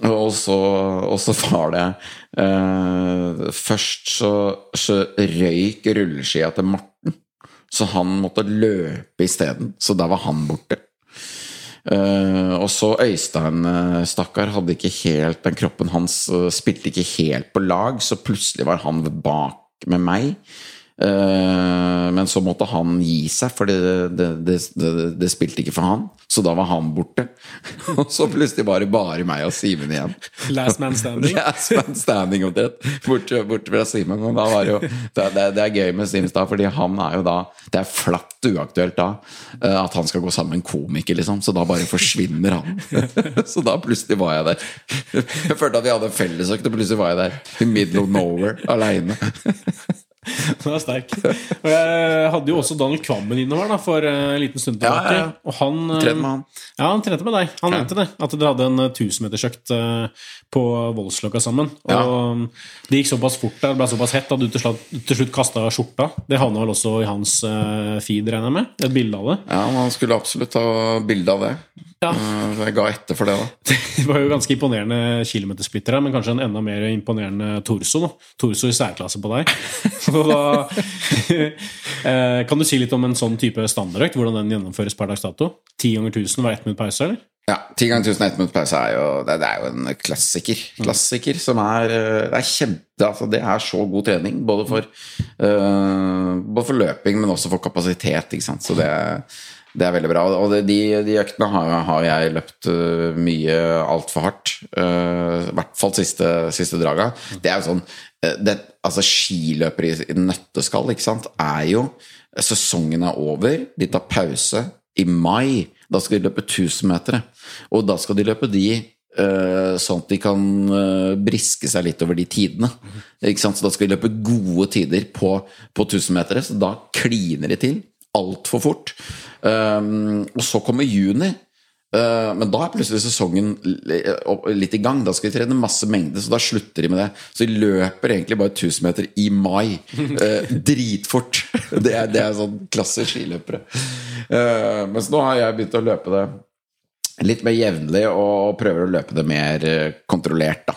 Og så, og så var det eh, Først så, så røyk rulleskia til Morten, så han måtte løpe isteden. Så da var han borte. Eh, og så Øystein, eh, stakkar, hadde ikke helt Den kroppen hans eh, spilte ikke helt på lag, så plutselig var han bak med meg. Eh, men så måtte han gi seg, for det, det, det, det, spilte ikke for han. Så da var han borte. Og så plutselig var det bare meg og Simen igjen. Last man standing. Last man standing omtrent. Borte, fra Simen. Da det, er gøy med Simstad, fordi han er jo da Det er flatt uaktuelt da eh, at han skal gå sammen med en komiker, liksom. Så da bare forsvinner han. Så da plutselig var jeg der. Jeg følte at vi hadde en fellesøkt, og plutselig var jeg der. I middle of nowhere, aleine. Den er sterk. Og jeg hadde jo også Daniel Kvammen innover da, for eh, en liten stund tilbake. ja, ja. Og han trente med han. Ja, han trente med deg. Han Ja. nevnte det. At dere hadde en tusenmetersøkt 1000-metersøkt eh, på Voldsløkka sammen. Ja. Og det gikk såpass fort der, det ble såpass hett at du til slutt, til slutt kasta skjorta. Det havna vel også i hans eh, feed, regner jeg med? Et bilde av det. Ja, man skulle absolutt ta bilde av det. Ja. Eh, Jeg ga etter for det, da. Det var jo ganske imponerende kilometersplitter her, men kanskje en enda mer imponerende torso. Da. Torso i særklasse på deg. Da, eh, kan du si litt om en sånn type standardøkt? Hvordan den gjennomføres per dags dato? Ti ganger 1000 hver ett minutt pause, eller? Ja, 10 ganger 1000 ett minutt pause er jo det, det er jo en klassiker. Klassiker som er eh, Det er kjempe altså Det er så god trening, både for, uh, både for løping, men også for kapasitet. Ikke sant? Så det, det er veldig bra. Og det, de, de øktene har, har jeg løpt eh, mye altfor hardt. Uh, I hvert fall siste, siste draga. Det er jo sånn det, Altså, skiløpere i, i nøtteskall, ikke sant, er jo Sesongen er over, de tar pause i mai. Da skal de løpe 1000 meter. Og da skal de løpe de eh, sånn at de kan eh, briske seg litt over de tidene. Ikke sant? Så da skal de løpe gode tider på, på 1000 meter, så da kliner de til altfor fort. Um, og så kommer juni. Eh, men da er plutselig sesongen litt i gang. Da skal de trene masse mengde, så da slutter de med det. Så de løper egentlig bare 1000 meter i mai. Eh, dritfort. Det er, det er sånn klasse skiløpere. Eh, mens nå har jeg begynt å løpe det litt mer jevnlig og prøver å løpe det mer eh, kontrollert, da.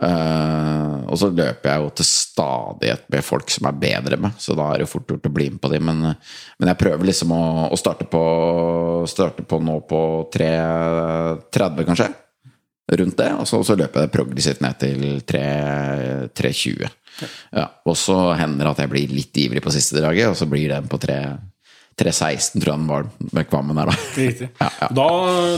Eh, og så løper jeg jo til stadighet med folk som er bedre med, så da er det fort gjort å bli med på de. Men, men jeg prøver liksom å, å starte, på, starte på nå på 3.30, kanskje. Rundt det. Og så, så løper jeg progressivt ned til 3.20. Ja, og så hender det at jeg blir litt ivrig på siste draget, og så blir den på 3 3.16, tror jeg den var med Kvammen her, da. Riktig. Ja, ja. Da,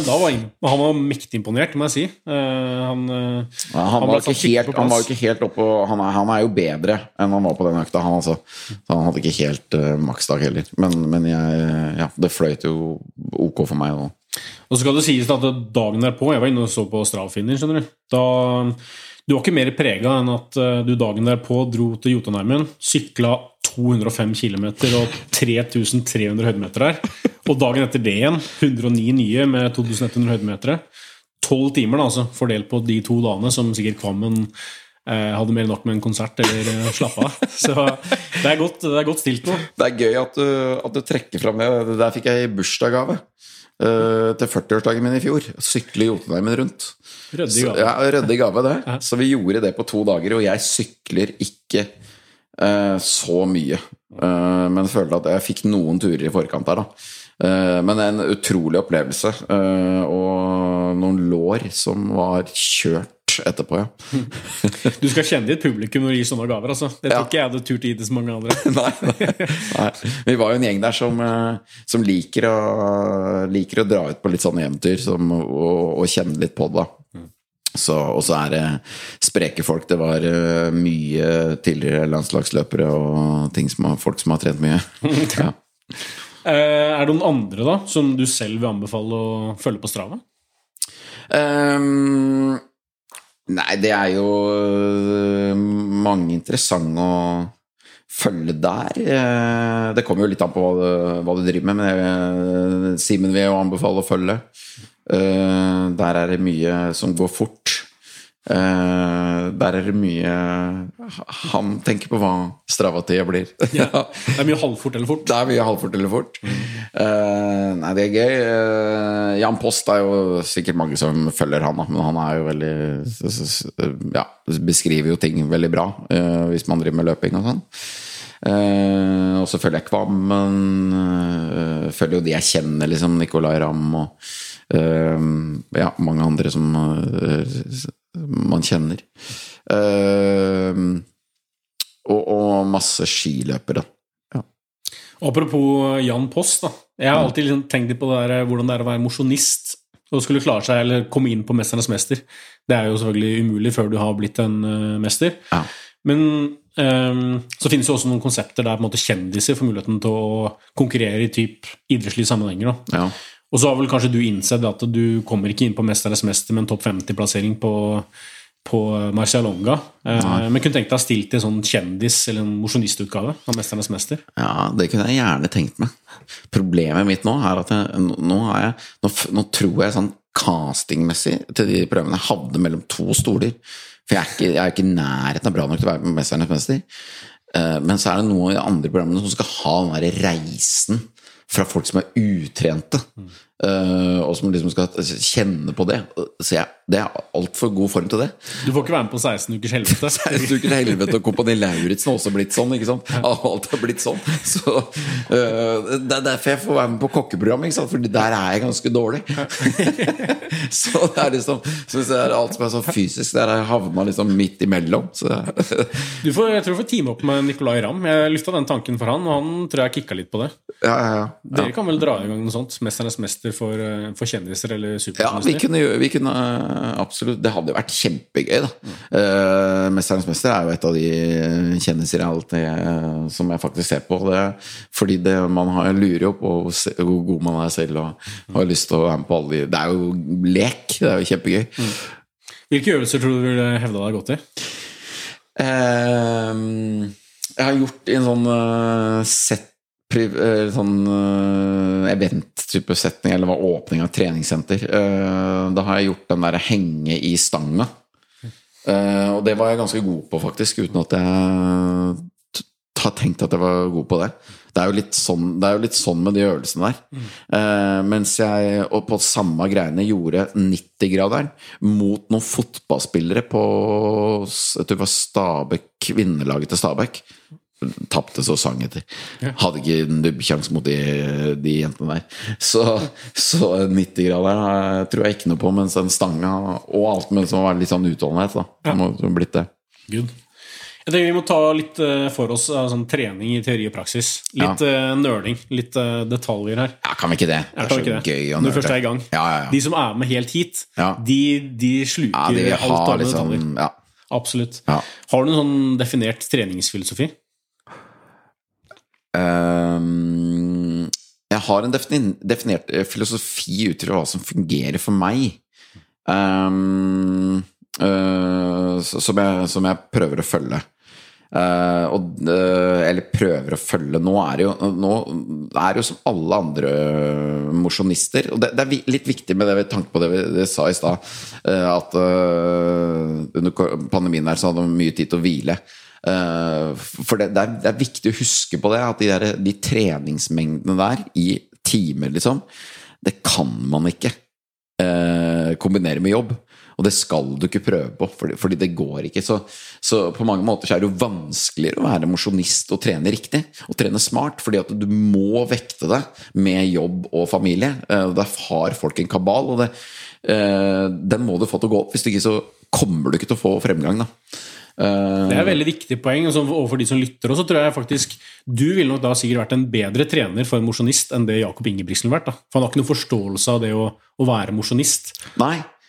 da var im- han var mektig imponert, må jeg si. Uh, han, eh, Ja, han, han, var ikke helt, han var ikke helt oppe han er, han er jo bedre enn han var på den økta, han altså. Så han hadde ikke helt uh, maksdag heller. Men, men jeg, ja, det fløyt jo ok for meg. Og, Og så skal det sies at dagen derpå Jeg var inne og så på Straffinder, skjønner du. Da, du var ikke mer prega enn at du dagen derpå dro til Jotunheimen, sykla 205 km og 3300 høydemeter her. Og dagen etter det igjen 109 nye med 2100 høydemeter. Tolv timer, da, altså, fordelt på de to dagene som sikkert Kvammen eh, hadde mer nok med en konsert eller eh, slappe av. Så det er godt, det er godt stilt nå. det er gøy at du, at du trekker fram det. Det der fikk jeg i bursdagsgave. eh, til 40-årsdagen min i fjor. Sykle Jotunheimen rundt. Så- gave. Ja, gave, det. Så vi gjorde det på to dager, og jeg sykler ikke så mye. Eh, men følte at jeg fikk noen turer i forkant der, da. Eh, men en utrolig opplevelse. eh, og noen lår som var kjørt etterpå, ja. Du skal kjenne ditt publikum når du gir sånne gaver. altså. Det tror Ja. ikke jeg hadde turt å gi til så mange andre. nei, nei, nei. Vi var jo en gjeng der som, eh, som liker, å, liker å dra ut på litt sånne eventyr som, og, og kjenne litt på det. da. Så, og så er det spreke folk. Det var eh, mye tidligere landslagsløpere og ting som har, folk som har trent mye. Ja. Eh, er det noen andre da, som du selv vil anbefale å følge på Strava? Um, nei, det er jo øh, mange interessante å følge der. Eh, det kommer jo litt an på hva du, hva du driver med, men Simen vil jo anbefale å følge. Eh, der er det mye som går fort. Eh, der er det mye Han tenker på hva Strava-tida blir. Det er mye halvfort eller fort. Det er mye halvfort eller fort. Eh, nei, det er gøy. Eh, Jan Post er jo sikkert mange som følger han, men han er jo veldig Ja, beskriver jo ting veldig bra eh, hvis man driver med løping og sånn. Eh, og så følger jeg Kvammen. Uh, følger jo de jeg kjenner, liksom. Nicolay Ramm og eh, ja, mange andre som eh, man kjenner. Eh, og, og masse skiløpere. Apropos Jan Post, da. Jeg har alltid liksom tenkt på det der, hvordan det er å være mosjonist og skulle klare seg eller komme inn på 'Mesternes mester'. Det er jo selvfølgelig umulig før du har blitt en uh, mester. Ja. Men um, så finnes det også noen konsepter der på en måte kjendiser får muligheten til å konkurrere i typ idrettslige sammenhenger. Da. Ja. Og så har vel kanskje du innsett at du kommer ikke inn på 'Mesternes mester' med en topp 50-plassering på, på Marcialonga. Eh, men kunne tenkt deg å stilt til sånn kjendis- eller en mosjonistutgave av 'Mesternes mester'. Ja, det kunne jeg gjerne tenkt meg. Problemet mitt nå er at jeg, nå, jeg, nå, nå tror jeg sånn castingmessig til de prøvene jeg havner mellom to stoler. For jeg er ikke, jeg er ikke nærheten av bra nok til å være med Mesternes mester. Eh, Men så er det noen av de andre programmene som skal ha den der reisen fra folk som er utrente, eh, og som liksom skal kjenne på det. Så jeg, det er altfor god form til det. Du får ikke være med på 16 ukers helvete. 16 ukers helvete og Kompani Lauritzen har også blitt sånn. ikke sant? Alt har blitt sånn. Så uh, Det er derfor jeg får være med på kokkeprogram, ikke sant? Fordi der er jeg ganske dårlig. så det er liksom synes jeg er alt som er så fysisk, der har jeg havna liksom midt imellom. Så Du får, jeg tror du får teame opp med Nicolay Ramm. Jeg lufta den tanken for han, og han tror jeg kikka litt på det. ja, ja, ja. Dere kan vel dra i gang noe sånt? 'Mesternes mester' for, eh, for kjendiser eller Ja, vi kunne, vi kunne øh, absolutt Det hadde jo vært kjempegøy, da. Uh, 'Mesternes mester' er jo et av de øh, som jeg faktisk ser på. Det, fordi det, man har, lurer jo på hvor god man er selv og har lyst til å være med på alle de Det er jo lek. Det er jo kjempegøy. Hvilke øvelser tror du du ville hevda deg godt i? Uh, jeg har gjort i en sånn uh, set priv- eh, sånn eh, event-type setning, eller var åpning av treningssenter. Eh, da har jeg gjort den der henge i stanga. Eh, og det var jeg ganske god på, faktisk, uten at jeg har tenkt at jeg var god på det. Det er jo litt sånn, jo litt sånn med de øvelsene der. Eh, mens jeg og på samme greiene gjorde 90-graderen mot noen fotballspillere på jeg tror det Stabæk, kvinnelaget til Stabæk. Tapte så sang etter. Hadde ikke en nubbsjanse mot de, de jentene der. Så, så 90-graderen tror jeg ikke noe på, mens den stanga og alt med som var litt sånn utholdenhet, da. Det må ha blitt det. Good. Jeg tenker Vi må ta litt eh, for oss sånn trening i teori og praksis. Litt ja. nøling, litt eh, detaljer her. Ja, kan vi ikke det? Det er så det. gøy å Når du først er i gang. Ja, ja, ja. De som er med helt hit, de, de sluker de alt av liksom detaljer. ja. Absolutt. Har du en sånn definert treningsfilosofi? Ehm, jeg har en definert eh, filosofi ut fra hva som fungerer for meg. Um, uh, som, jeg, som jeg prøver å følge. Uh, og, uh, eller prøver å følge. Nå er det jo, er det jo som alle andre mosjonister. Og det, det er litt viktig med det ved tanke på det vi det sa i stad, uh, at under pandemien her så hadde man mye tid til å hvile. Eh, for det, det, er, det er viktig å huske på det, at de, der, de treningsmengdene der i timer, liksom, det kan man ikke eh, kombinere med jobb. Og det skal du ikke prøve på, fordi, fordi det går ikke. Så, så på mange måter så er det jo vanskeligere å være mosjonist og trene riktig. Og trene smart, fordi at du må vekte det med jobb og familie. Eh, Der har folk en kabal, og det, den må du få til å gå opp. Hvis du ikke så kommer du ikke til å få fremgang, da. Eh, Det er et veldig viktig poeng altså, overfor de som lytter. Og så tror jeg faktisk Du ville nok da sikkert vært en bedre trener for en mosjonist enn det Jakob Ingebrigtsen ville vært. da. For han har ikke noen forståelse av det å, å være mosjonist.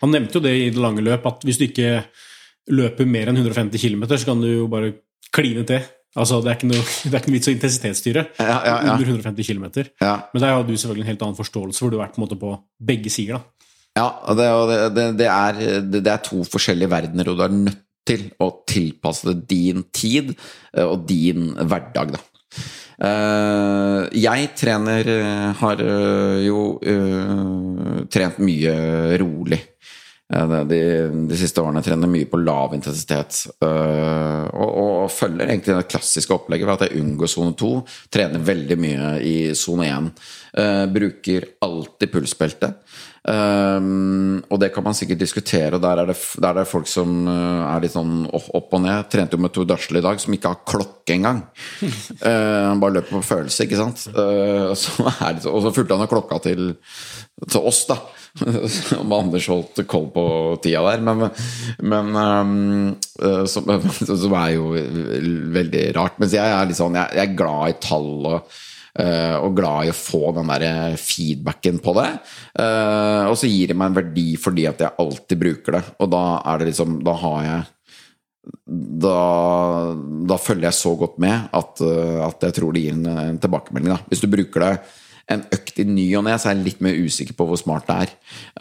Han nevnte jo det i det lange løp, at hvis du ikke løper mer enn 150 km, så kan du jo bare kline til. Altså, det er ikke noe, det er ikke noe vits å intensitetsstyre Ja, ja, ja. under 150 km. Ja. Men der har du selvfølgelig en helt annen forståelse, hvor du har vært på, en måte på begge sider. da. Ja, det, det, det, det, er, det er to forskjellige verdener, og du er nødt til å tilpasse det din tid eh, og din hverdag, da. Eh, jeg trener eh, Har jo trent mye rolig. De, de siste årene trener mye på lav intensitet. og, og følger egentlig det klassiske opplegget ved at jeg unngår sone 2. Trener veldig mye i sone 1. eh, bruker alltid pulsbelte. Um, og det kan man sikkert diskutere, der er det, der er det folk som uh, er litt sånn opp, og ned. Trente jo med Tor Darsle i dag, som ikke har klokke engang. Uh, han bare løper på følelse, ikke sant. Uh, så det, og så fulgte han jo klokka til, til oss, da. Om Anders holdt koll på tida der. Men, men um, som, som er jo veldig rart. Mens jeg er litt sånn Jeg, jeg er glad i tall og Eh, og glad i å få den der feedbacken på det. Eh, og så gir det meg en verdi fordi at jeg alltid bruker det. Og da er det liksom Da har jeg Da, da følger jeg så godt med at, eh, at jeg tror det gir en, en tilbakemelding. Da. Hvis du bruker det en økt i ny og ne, så er jeg litt mer usikker på hvor smart det er.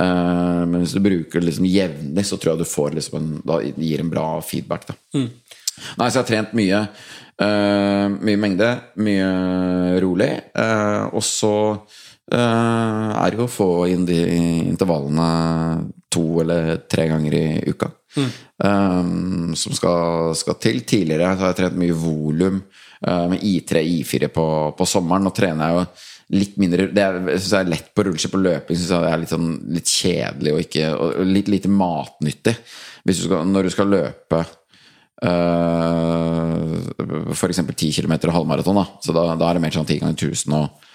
Eh, men hvis du bruker det liksom jevnlig, så tror jeg du får liksom en, da gir en bra feedback. Da. Nei, så jeg har trent mye. Uh, mye mengde, mye rolig. Uh, og så uh, er det jo å få inn de intervallene to eller tre ganger i uka. eh, som skal, skal til. Tidligere så har jeg trent mye volum med I3 I4 på, på sommeren. Nå trener jeg jo litt mindre Det er, synes jeg er lett på rulleski på løping. Synes jeg det er litt, sånn, litt kjedelig og, ikke, og litt lite matnyttig. Du skal, når du skal løpe uh, f.eks. 10 km halvmaraton, da. Så da, da er det mer sånn 10 ganger 1000 og,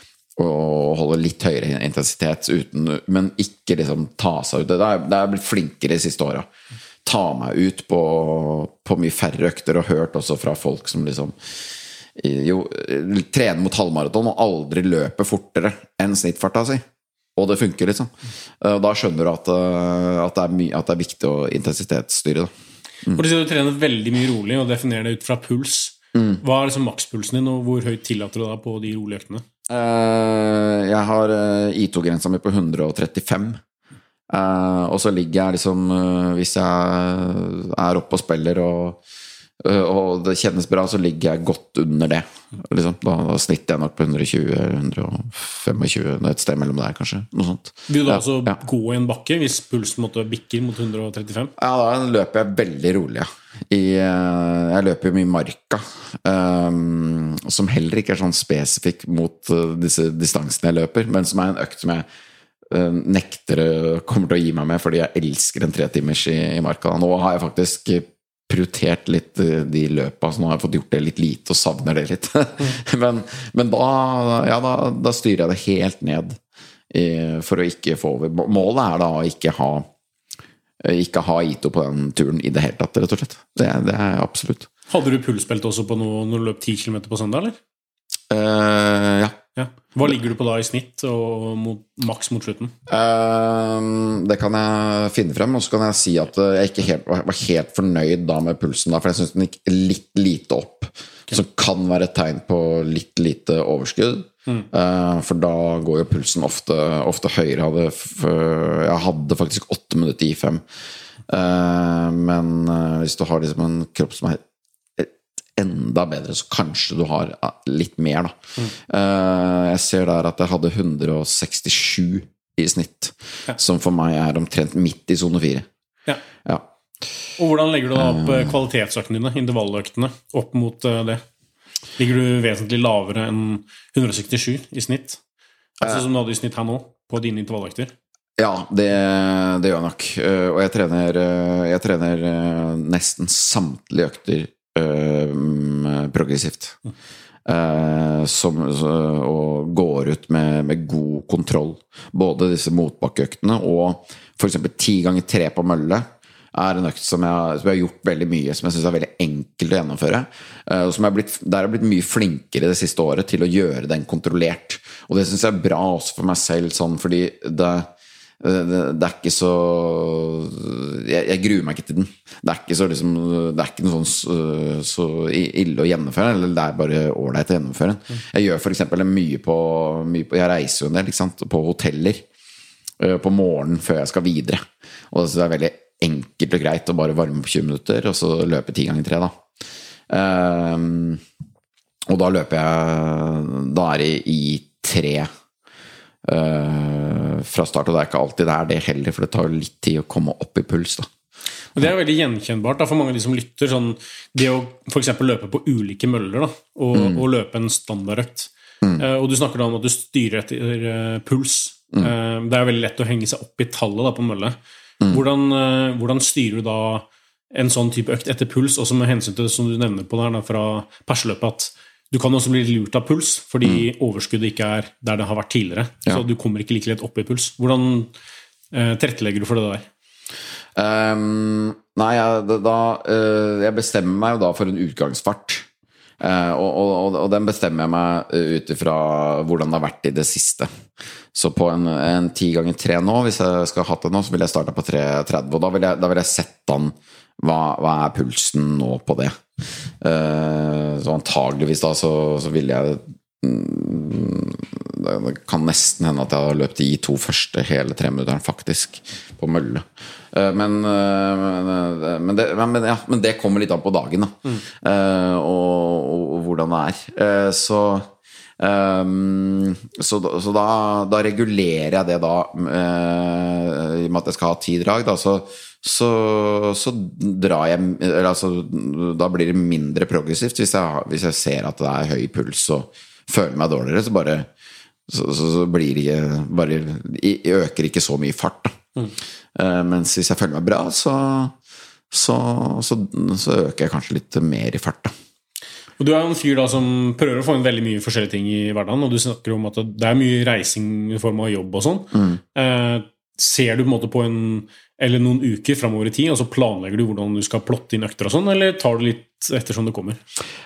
og holde litt høyere intensitet uten Men ikke liksom ta seg ut. Det det er blitt flinkere de siste åra. Ta meg ut på, på mye færre økter, og hørt også fra folk som liksom jo trener mot halvmaraton og aldri løper fortere enn snittfarta si. Og det funker, liksom. Og da skjønner du at, eh, at, det, er my, at det er viktig å intensitetsstyre. Da. For du sier du trener veldig mye rolig og definerer det ut fra puls. Hva er liksom makspulsen din, og hvor høyt tillater du deg på de rolige øktene? Eh, jeg har eh, I2-grensa mi på 135. Eh, og så ligger jeg liksom Hvis jeg er oppe og spiller og, og det kjennes bra, så ligger jeg godt under det. Liksom. Da, da snitter jeg nok på 120-125, et sted mellom der, kanskje. Noe sånt. Vil du da Ja, altså ja. gå i en bakke hvis pulsen måtte bikker mot 135? Ja, da løper jeg veldig rolig, ja. I, eh, jeg løper jo mye marka, um, som heller ikke er sånn spesifikk mot eh, disse distansene jeg løper, men som er en økt som jeg eh, nekter eh, kommer til å gi meg med, fordi jeg elsker en tretimers i, i marka. Nå har jeg faktisk prioritert litt eh, de løpa, så nå har jeg fått gjort det litt lite og savner det litt. men, men da, ja, da, da styrer jeg det helt ned i, for å ikke få over. Målet er da å ikke ha ikke ha Ito på den turen i det hele tatt, rett og slett. Det, det er absolutt. Hadde du pulsbelte også på noe når du løp 10 km på søndag, eller? Eh, ja. Ja. Hva ligger du på da i snitt, og mot, maks mot slutten? Eh, det kan jeg finne frem, og så kan jeg si at eh, jeg ikke helt, var helt fornøyd da med pulsen, da, for jeg syns den gikk litt lite opp. Som kan være et tegn på litt lite overskudd. Eh, for da går jo pulsen ofte, ofte høyere. Hadde, jeg hadde faktisk åtte minutter i fem. Eh, men eh, hvis du har liksom en kropp som er enda bedre, så kanskje du har litt mer, da. Eh, jeg ser der at jeg hadde 167 i snitt, som for meg er omtrent midt i sone 4. Ja. Ja. Og hvordan legger du da opp eh, kvalitetsøktene dine, intervalløktene, opp mot eh, det? Ligger du vesentlig lavere enn 167 i snitt? Altså som du hadde i snitt her nå, på dine intervalløkter? Ja, det, det gjør jeg nok. Eh, Og jeg trener, eh, jeg trener eh, nesten samtlige økter eh, mm, progressivt. Eh, som, og går ut med, med god kontroll. Både disse motbakkeøktene og f.eks. ti ganger tre på mølle. er en økt som jeg, som jeg har gjort veldig mye, som jeg syns er veldig enkelt å gjennomføre. eh, Og som jeg har blitt, der har jeg blitt mye flinkere det siste året til å gjøre den kontrollert. Og det syns jeg er bra også for meg selv, sånn, fordi det, det, det er ikke så jeg, jeg gruer meg ikke til den. Det er ikke, så, liksom, det er ikke noe sånn så, så ille å gjennomføre, eller det er bare ålreit å gjennomføre den. Jeg gjør f.eks. mye på, mye på Jeg reiser jo en del på hoteller eh, på morgenen før jeg skal videre. Og det er veldig enkelt og greit å bare varme på 20 minutter, og så løpe ti ganger tre, da. Um, og da løper jeg Da er det i tre eh, fra start, og det er ikke alltid det er det heller, for det tar jo litt tid å komme opp i puls. da. Og Det er veldig gjenkjennbart da, for mange av de som lytter. Sånn, det å f.eks. løpe på ulike møller da, og, og løpe en standardøkt. Eh, og du snakker da om at du styrer etter uh, puls. Eh, det er veldig lett å henge seg opp i tallet da, på mølle. Hvordan, eh, hvordan styrer du da en sånn type økt etter puls, også med hensyn til det som du nevner på der da, fra perseløpet, at du kan også bli lurt av puls fordi overskuddet ikke er der det har vært tidligere. Ja. Så du kommer ikke like lett opp i puls. Hvordan eh, tilrettelegger du for det der? Um, nei, jeg, da, eh, jeg bestemmer meg jo da for en utgangsfart. Uh, og, og, og, den bestemmer jeg meg eh, ut ifra hvordan det har vært i det siste. Så på en, ti 10 ganger 3 nå, hvis jeg skal ha hatt det nå, så vil jeg starte på 3.30. Og da vil jeg, da vil jeg sette an hva, hva er pulsen nå på det. Uh, så antageligvis da så, så vil jeg mm, det det kan nesten hende at jeg har løpt de to første hele treminutteren, faktisk, på mølle. Eh, Men, eh, men, men, det, men, ja, men det kommer litt an på dagen, da. Mm. og, og, og hvordan det er. Så ehm, så, så da, da regulerer jeg det da uh, I og med at jeg skal ha ti drag, da, så, så, så drar jeg eller altså, Da blir det mindre progressivt hvis jeg, hvis jeg ser at det er høy puls og føler meg dårligere. Så bare så, blir det bare, Jeg øker ikke så mye fart, da. Eh, mens hvis jeg føler meg bra, så, så, så, så øker jeg kanskje litt mer i fart, da. Og Du er jo en fyr da som prøver å få inn veldig mye forskjellige ting i hverdagen, og du snakker om at det er mye reising i form av jobb og sånn. Eh, ser du på en måte på en eller noen uker framover i tid, og så planlegger du hvordan du skal plotte inn økter og sånn, eller tar du litt ettersom det kommer?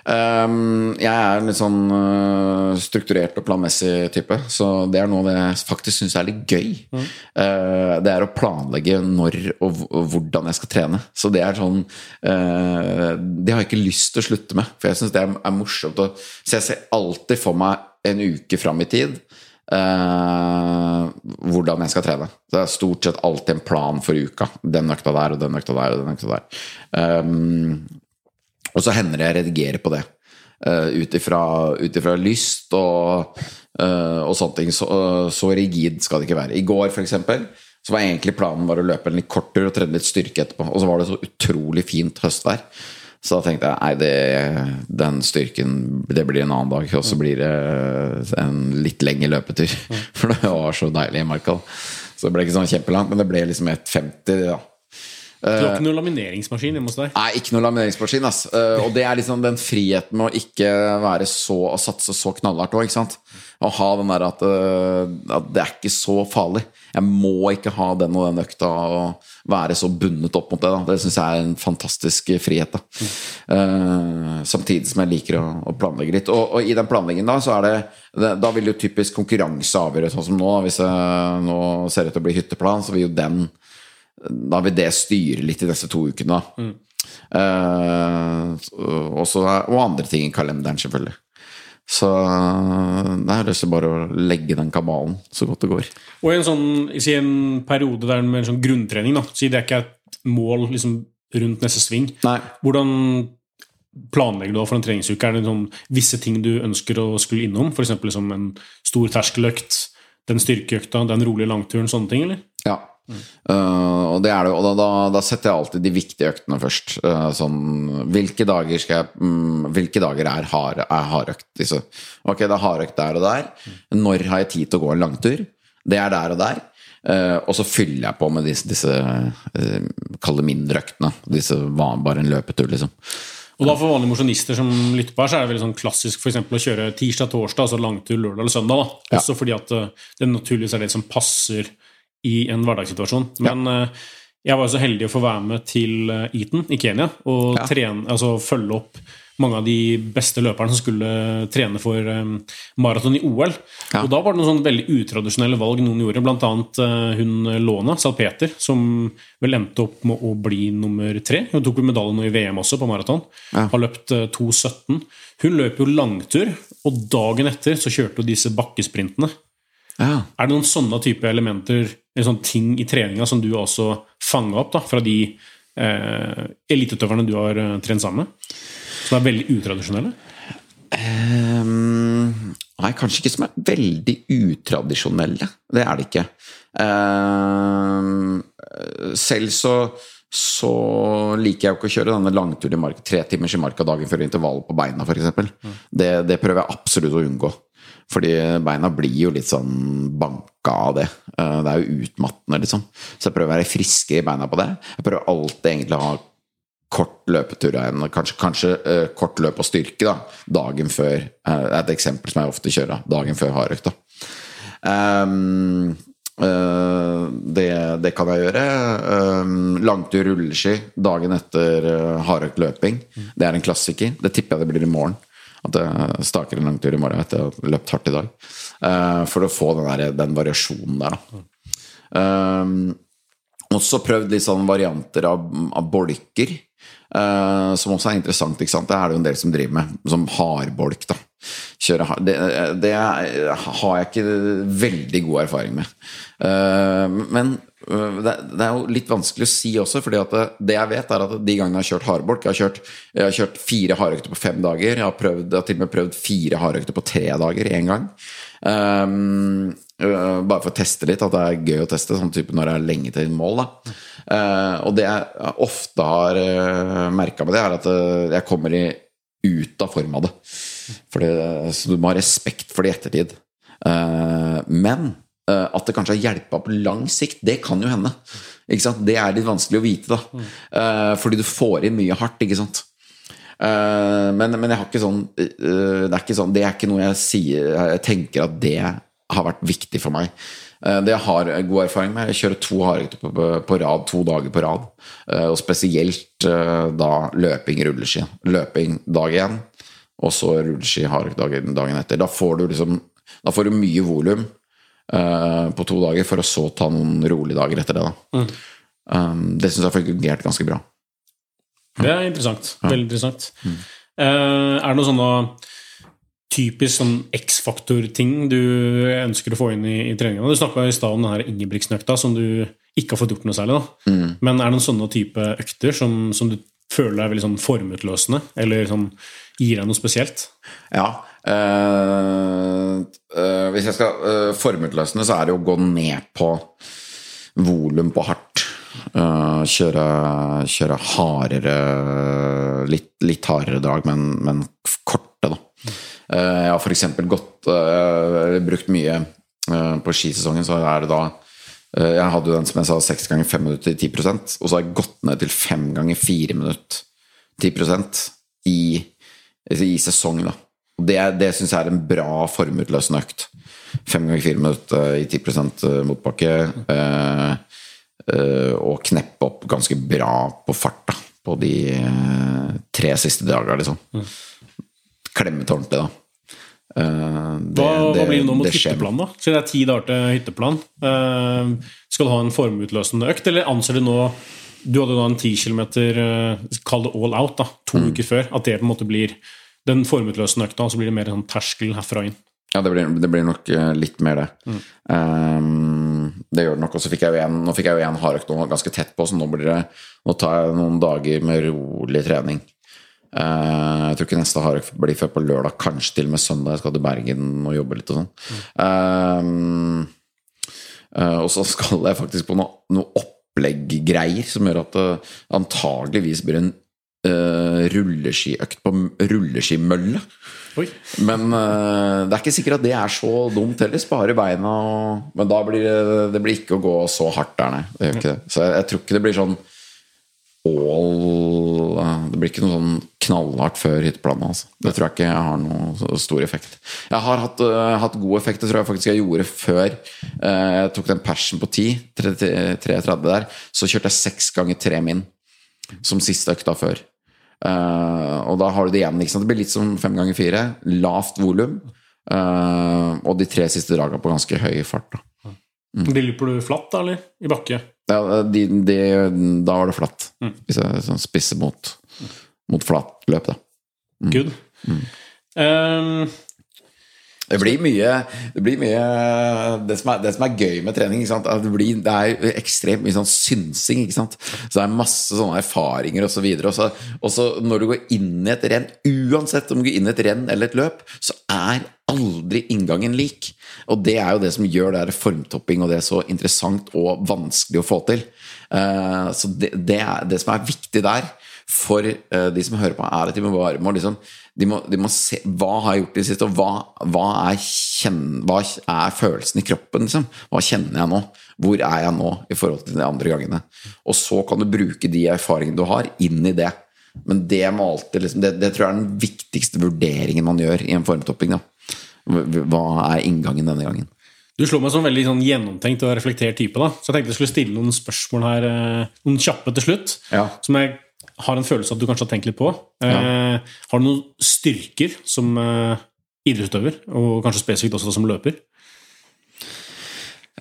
Um, jeg er en litt sånn uh, strukturert og planmessig type, så det er noe det jeg faktisk syns er litt gøy. Eh, det er å planlegge når og, og hvordan jeg skal trene. Så det er sånn uh, Det har jeg ikke lyst til å slutte med, for jeg syns det er, er morsomt. å- så jeg ser alltid for meg en uke fram i tid. Eh, hvordan jeg skal trene. Det er stort sett alltid en plan for uka. Den økta der og den økta der og den økta der. Um, og så hender det jeg redigerer på det. Uh, Ut ifra lyst og, uh, og sånne ting. Så, så rigid skal det ikke være. I går, for eksempel, så var egentlig planen var å løpe en litt kort tur og trene litt styrke etterpå. Og så var det så utrolig fint høstvær. Så da tenkte jeg nei, det, den styrken det blir en annen dag. Og så blir det en litt lengre løpetur. For det var så deilig i marka. Så det ble ikke sånn kjempelangt, men det ble liksom 1,50. Ja. Du har ikke noen lamineringsmaskin hjemme hos deg? Nei, ikke noen lamineringsmaskin. ass. Eh, og det er liksom den friheten med å ikke være så Å satse så knallhardt òg, ikke sant. Å ha den der at, eh, at det er ikke så farlig. Jeg må ikke ha den og den økta og være så bundet opp mot det. da. Det syns jeg er en fantastisk frihet. da. Uh, samtidig som jeg liker å, å planlegge litt. Og, og i den planleggingen da, så er det, det Da vil jo typisk konkurranse avgjøre, sånn som nå. da. Hvis jeg nå ser ut til å bli hytteplan, så vil jo den da vil det styre litt de neste to ukene. da. Eh, og så- og andre ting i kalenderen, selvfølgelig. Så det er lyst til bare å legge den kabalen så godt det går. Og i en sånn, i en periode der med en sånn grunntrening, da, si det er ikke et mål liksom, rundt neste sving, Nei. hvordan planlegger du for en treningsuke? Er det sånn visse ting du ønsker å skulle innom? F.eks. liksom en stor terskeløkt, den styrkeøkta, den rolige langturen, sånne ting, eller? Ja. Eh, og det er det, og da, da, da setter jeg alltid de viktige øktene først. Uh, sånn, hvilke dager skal jeg um, Hvilke dager er, hard, er hardøkt? Disse? Ok, det er hardøkt der og der. Når har jeg tid til å gå en langtur? Det er der og der. Uh, og så fyller jeg på med disse, disse uh, Kall mindre øktene. Disse var bare en løpetur, liksom. Og da For vanlige mosjonister som lytter på her, så er det veldig sånn klassisk for å kjøre tirsdag-torsdag, altså langtur lørdag eller søndag. da. Ja. Også fordi at det naturligvis er det som passer i en hverdagssituasjon. Men ja. Jeg var så heldig å få være med til eh, Eton i Kenya og Ja. trene, altså følge opp mange av de beste løperne som skulle trene for um, maraton i OL. Ja. Og da var det noen sånn veldig utradisjonelle valg noen gjorde, blant annet eh, hun Lona Salpeter, som vel endte opp med å bli nummer tre. Hun tok jo medalje nå i VM også, på maraton. Ja. Har løpt eh, 2,17. Hun løp jo langtur, og dagen etter så kjørte hun disse bakkesprintene. Ja. Er det noen sånne type elementer, eller sånne ting i treninga som du også fanga opp da, fra de eh, eliteutøverne du har eh, trent sammen med? Som er veldig utradisjonelle? Um, nei, kanskje ikke som er veldig utradisjonelle. Det er det ikke. Um, selv så, så liker jeg jo ikke å kjøre denne langturen i marka, tre timers i marka dagen før intervallet på beina, f.eks. Det, det prøver jeg absolutt å unngå. Fordi beina blir jo litt sånn banka av det. Eh, Det er jo utmattende, liksom. Så jeg prøver å være friskere i beina på det. Jeg prøver alltid egentlig å ha kort løpetur igjen. kanskje, kanskje uh, kort løp og styrke da, dagen før. eh, er et eksempel som jeg ofte kjører. da, Dagen før hardøkta. da. Ehm, eh, det, det kan jeg gjøre. Um, langtur rulleski dagen etter uh, hardøkt løping. Det er en klassiker. Det tipper jeg det blir i morgen. At jeg staker en langtur i morgen etter å ha løpt hardt i dag. Eh, for å få den, der, den variasjonen der, da. Um, også prøvd litt sånn varianter av, av bolker. uh, som også er interessant. ikke sant? Det er det jo en del som driver med. Som hardbolk. da. Kjøre, det, det har jeg ikke veldig god erfaring med. Eh, men øh, det, er jo litt vanskelig å si også, fordi at det, jeg vet, er at de gangene jeg har kjørt hardbolk Jeg har kjørt, jeg har kjørt fire hardøkter på fem dager. Jeg har, prøvd, jeg har til og med prøvd fire hardøkter på tre dager én gang. Um, bare for å teste litt, at det er gøy å teste, sånn type når det er lenge til mål. Da. Eh, og det jeg ofte har uh, merka med det, er at jeg kommer i, ut av form av det. Fordi, så du må ha respekt for det i ettertid. Eh, men eh, at det kanskje har hjelpa på lang sikt, det kan jo hende. Det er litt vanskelig å vite, da. Eh, fordi du får inn mye hardt, ikke sant. Eh, men, men jeg har ikke sånn eh, Det er ikke sånn Det er ikke noe jeg sier Jeg tenker at det har vært viktig for meg. Eh, Det jeg har god erfaring med, er å kjøre to hardøkter på, på, rad to dager på rad. Eh, Og spesielt eh, da løping, rulleski. Løping dag én, og så rulleski hardøkt dagen, etter. Da får du liksom Da får du mye volum eh, på to dager, for å så ta noen rolige dager etter det. da Um, Det syns jeg har fungert ganske bra. Det er interessant. Veldig interessant. Eh, er det noen sånne typisk sånn X-faktor-ting du ønsker å få inn i, i treninga? Du snakka i stad om den her Ingebrigtsen-økta som du ikke har fått gjort noe særlig. da. Men er det noen sånne type økter som, som du føler er veldig sånn formutløsende, eller sånn gir deg noe spesielt? Ja. Eh, eh, hvis jeg skal uh, formutløsne, så er det å gå ned på volum på hardt. Uh, kjøre, kjøre hardere litt, litt hardere drag, men, men korte, da. Eh, jeg har f.eks. gått eh, brukt mye eh, på skisesongen, så er det da eh, Jeg hadde jo den som jeg sa, seks ganger fem minutter til 10 og så har jeg gått ned til fem ganger fire minutter 10% i, i sesong, da. Det, det syns jeg er en bra formutløsende økt. Fem ganger fire minutter i 10 motbakke. Eh, eh, og kneppe opp ganske bra på fart da, på de eh, tre siste dagene, liksom. Klemme til ordentlig, da. Eh, det- Hva, hva blir det nå mot det hytteplan, da? Siden det er ti dager til hytteplan. eh, skal du ha en formutløsende økt, eller anser du nå Du hadde da en 10 km, kall det all out, da, to Mm. uker før. At det på en måte blir den formutløse økta, så blir det mer en sånn terskel herfra inn. Ja, det blir, det blir nok eh, litt mer det. Mm. Um, det gjør det nok. Og så fikk jeg jo en, nå fikk jeg jo en hardøkt ganske tett på, så nå blir det Nå tar jeg noen dager med rolig trening. Uh, jeg tror ikke neste hardøkt blir før på lørdag, kanskje til og med søndag. Jeg skal til Bergen og jobbe litt og sånn. Mm. Um, uh, og så skal jeg faktisk på noe, noe opplegggreier som gjør at det antageligvis blir en uh, rulleskiøkt på rulleskimølle. Oi. Men uh, det er ikke sikkert at det er så dumt heller. Spare beina og Men da blir det, det blir ikke å gå så hardt der, nei. Det gjør ikke det. Så jeg, jeg tror ikke det blir sånn all Det blir ikke noe sånn knallhardt før hytteplanet. Altså. Det tror jeg ikke har noe stor effekt. Jeg har hatt, uh, hatt god effekt, det tror jeg faktisk jeg gjorde før uh, jeg tok den persen på 10, 3.30 der. Så kjørte jeg seks ganger tre min som siste økta før. Eh, og da har du det igjen. Det blir litt som fem ganger fire. Lavt volum. Uh, og de tre siste draga på ganske høy fart. Da, De løper du flatt, da, eller? I bakke? ja, de, de, da var det flatt. Hvis jeg sånn spisser mot, mot flatt løp, da. Good. Um, Det blir mye Det, blir mye, det, som, er, det som er gøy med trening, det, blir, det er ekstremt mye sånn synsing. Så det er masse sånne erfaringer osv. Og, så, og så når du går inn i et renn, uansett om du går inn i et renn eller et løp, så er aldri inngangen lik. Og det er jo det som gjør det formtopping og det er så interessant og vanskelig å få til. Eh, så det, det, er, det som er viktig der for eh, de som hører på, er at de må bare må liksom, de må, de må se hva har jeg gjort i det siste, og hva, hva, er kjenn, hva er følelsen i kroppen? Liksom? Hva kjenner jeg nå? Hvor er jeg nå i forhold til de andre gangene? Og så kan du bruke de erfaringene du har, inn i det. Men det, alltid, liksom, det, det tror jeg er den viktigste vurderingen man gjør i en formtopping. Da. Hva er inngangen denne gangen? du slår meg som en veldig sånn gjennomtenkt og reflektert type. da Så jeg tenkte jeg skulle stille noen spørsmål her, eh, noen kjappe til slutt. Ja. Som jeg har en følelse at du kanskje har tenkt litt på. Eh, har du noen styrker som eh, idrettsutøver, og kanskje spesifikt også som løper?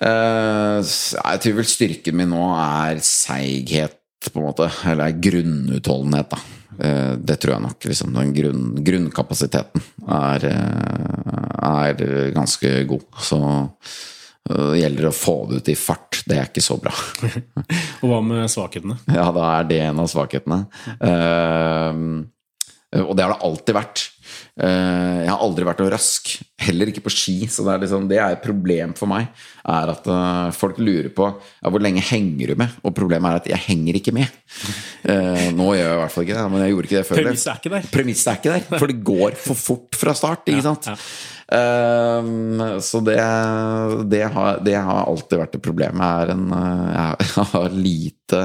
Eh, jeg tror vel styrken min nå er seighet, på en måte. Eller grunnutholdenhet, da. Eh, det tror jeg nok. Liksom, den grunn, grunnkapasiteten er, eh, er ganske god. Så eh, det gjelder å få det ut i fart. Det er ikke så bra. Og hva med svakhetene? Ja, da er det en av svakhetene. Uh, og det har det alltid vært. Uh, jeg har aldri vært noe rask. Heller ikke på ski. Så det er, liksom, det er et problem for meg. Er at uh, folk lurer på ja, hvor lenge henger du med? Og problemet er at jeg henger ikke med. Eh, nå gjør jeg i hvert fall ikke det, men jeg gjorde ikke det før. Premisset er ikke der. Premisset er ikke der, for det går for fort fra start. Ikke sant? ja. Ehm, så det, det, har, det har alltid vært et problem. Jeg, er en, eh, jeg har lite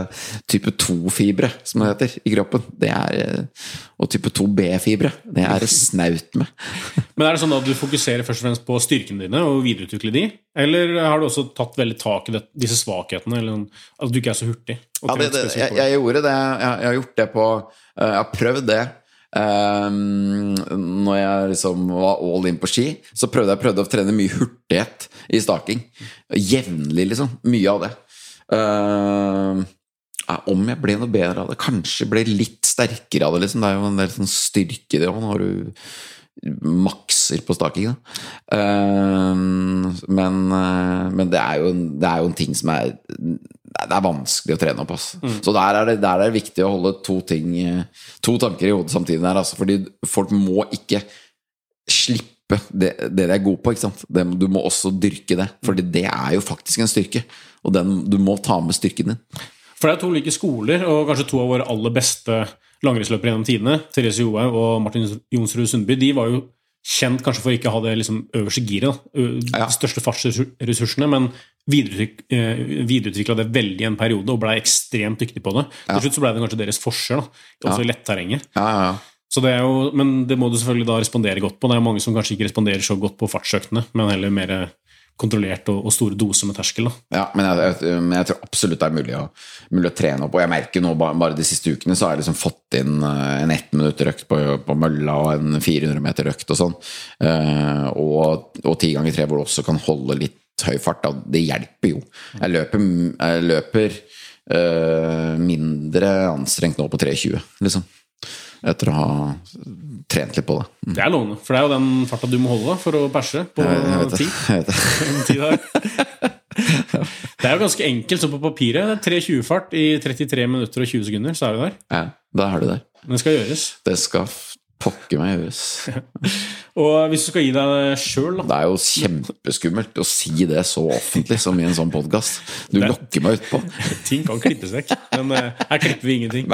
type 2-fibre, som det heter, i kroppen. Det er, eh, og type 2B-fibre. Det er det snaut med. Men er det sånn at du fokuserer først og fremst på styrkene dine og videreutvikle de? Eller har du også tatt veldig tak i det, disse svakhetene? Eller at du ikke er så hurtig? Ja, det, det, jeg, jeg gjorde det. Jeg, jeg har gjort det på eh, Jeg har prøvd det. Um, når jeg liksom var all in på ski, så prøvde jeg prøvde å trene mye hurtighet i staking. Jevnlig, liksom. Mye av det. Um, om jeg ble noe bedre av det? Kanskje ble litt sterkere av det. Liksom. Det er jo en del sånn styrke i det òg, når du makser på staking. Um, men, eh, men det, er en- det er jo en ting som er det er vanskelig å trene opp. ass. Så der er, det, der er det viktig å holde to, ting, to tanker i hodet samtidig. Der, altså, fordi folk må ikke slippe det, det de er gode på. Du må også dyrke det, Fordi det er jo faktisk en styrke. Og den, du må ta med styrken din. For det er to ulike skoler, og kanskje to av våre aller beste langrennsløpere gjennom tidene, Therese Johaug og Martin Jonsrud Sundby, de var jo kjent kanskje for ikke å ha det liksom øverste giret, de Ja. største fartsressursene, men videreutvikla videreutvikla det veldig i en periode og blei ekstremt dyktig på det. Til slutt så blei det kanskje deres forskjell, også i letterrenget. Ja, ja, ja. Så det jo, men det må du selvfølgelig da respondere godt på. Det er mange som kanskje ikke responderer så godt på fartsøktene, men heller mer kontrollert og, og store doser med terskel. da. Ja, men jeg, jeg, jeg tror absolutt det er mulig å, mulig å trene opp. Og jeg merker nå bare, de siste ukene så har jeg liksom fått inn eh, en ett minutter økt på, på mølla og en 400 meter økt og sånn. Eh, og ti ganger tre hvor du også kan holde litt høy fart. Da. Det hjelper jo. Jeg løper, jeg løper eh, mindre anstrengt nå på 3,20, liksom. Etter å ha trent litt på det. Det er lovende, for det er jo den farta du må holde for å perse på ti. Det. En ti. Det er jo ganske enkelt Så på papiret. Det er 3.20-fart i 33 minutter og 20 sekunder, så er du der. Ja, da er du der. Men det skal gjøres. Det skal pokker meg høres. Og hvis du skal gi deg sjøl, da Det er jo kjempeskummelt å si det så offentlig som i en sånn podkast. Du Det- lokker meg utpå. Ting kan klippes vekk, men uh, her klipper vi ingenting.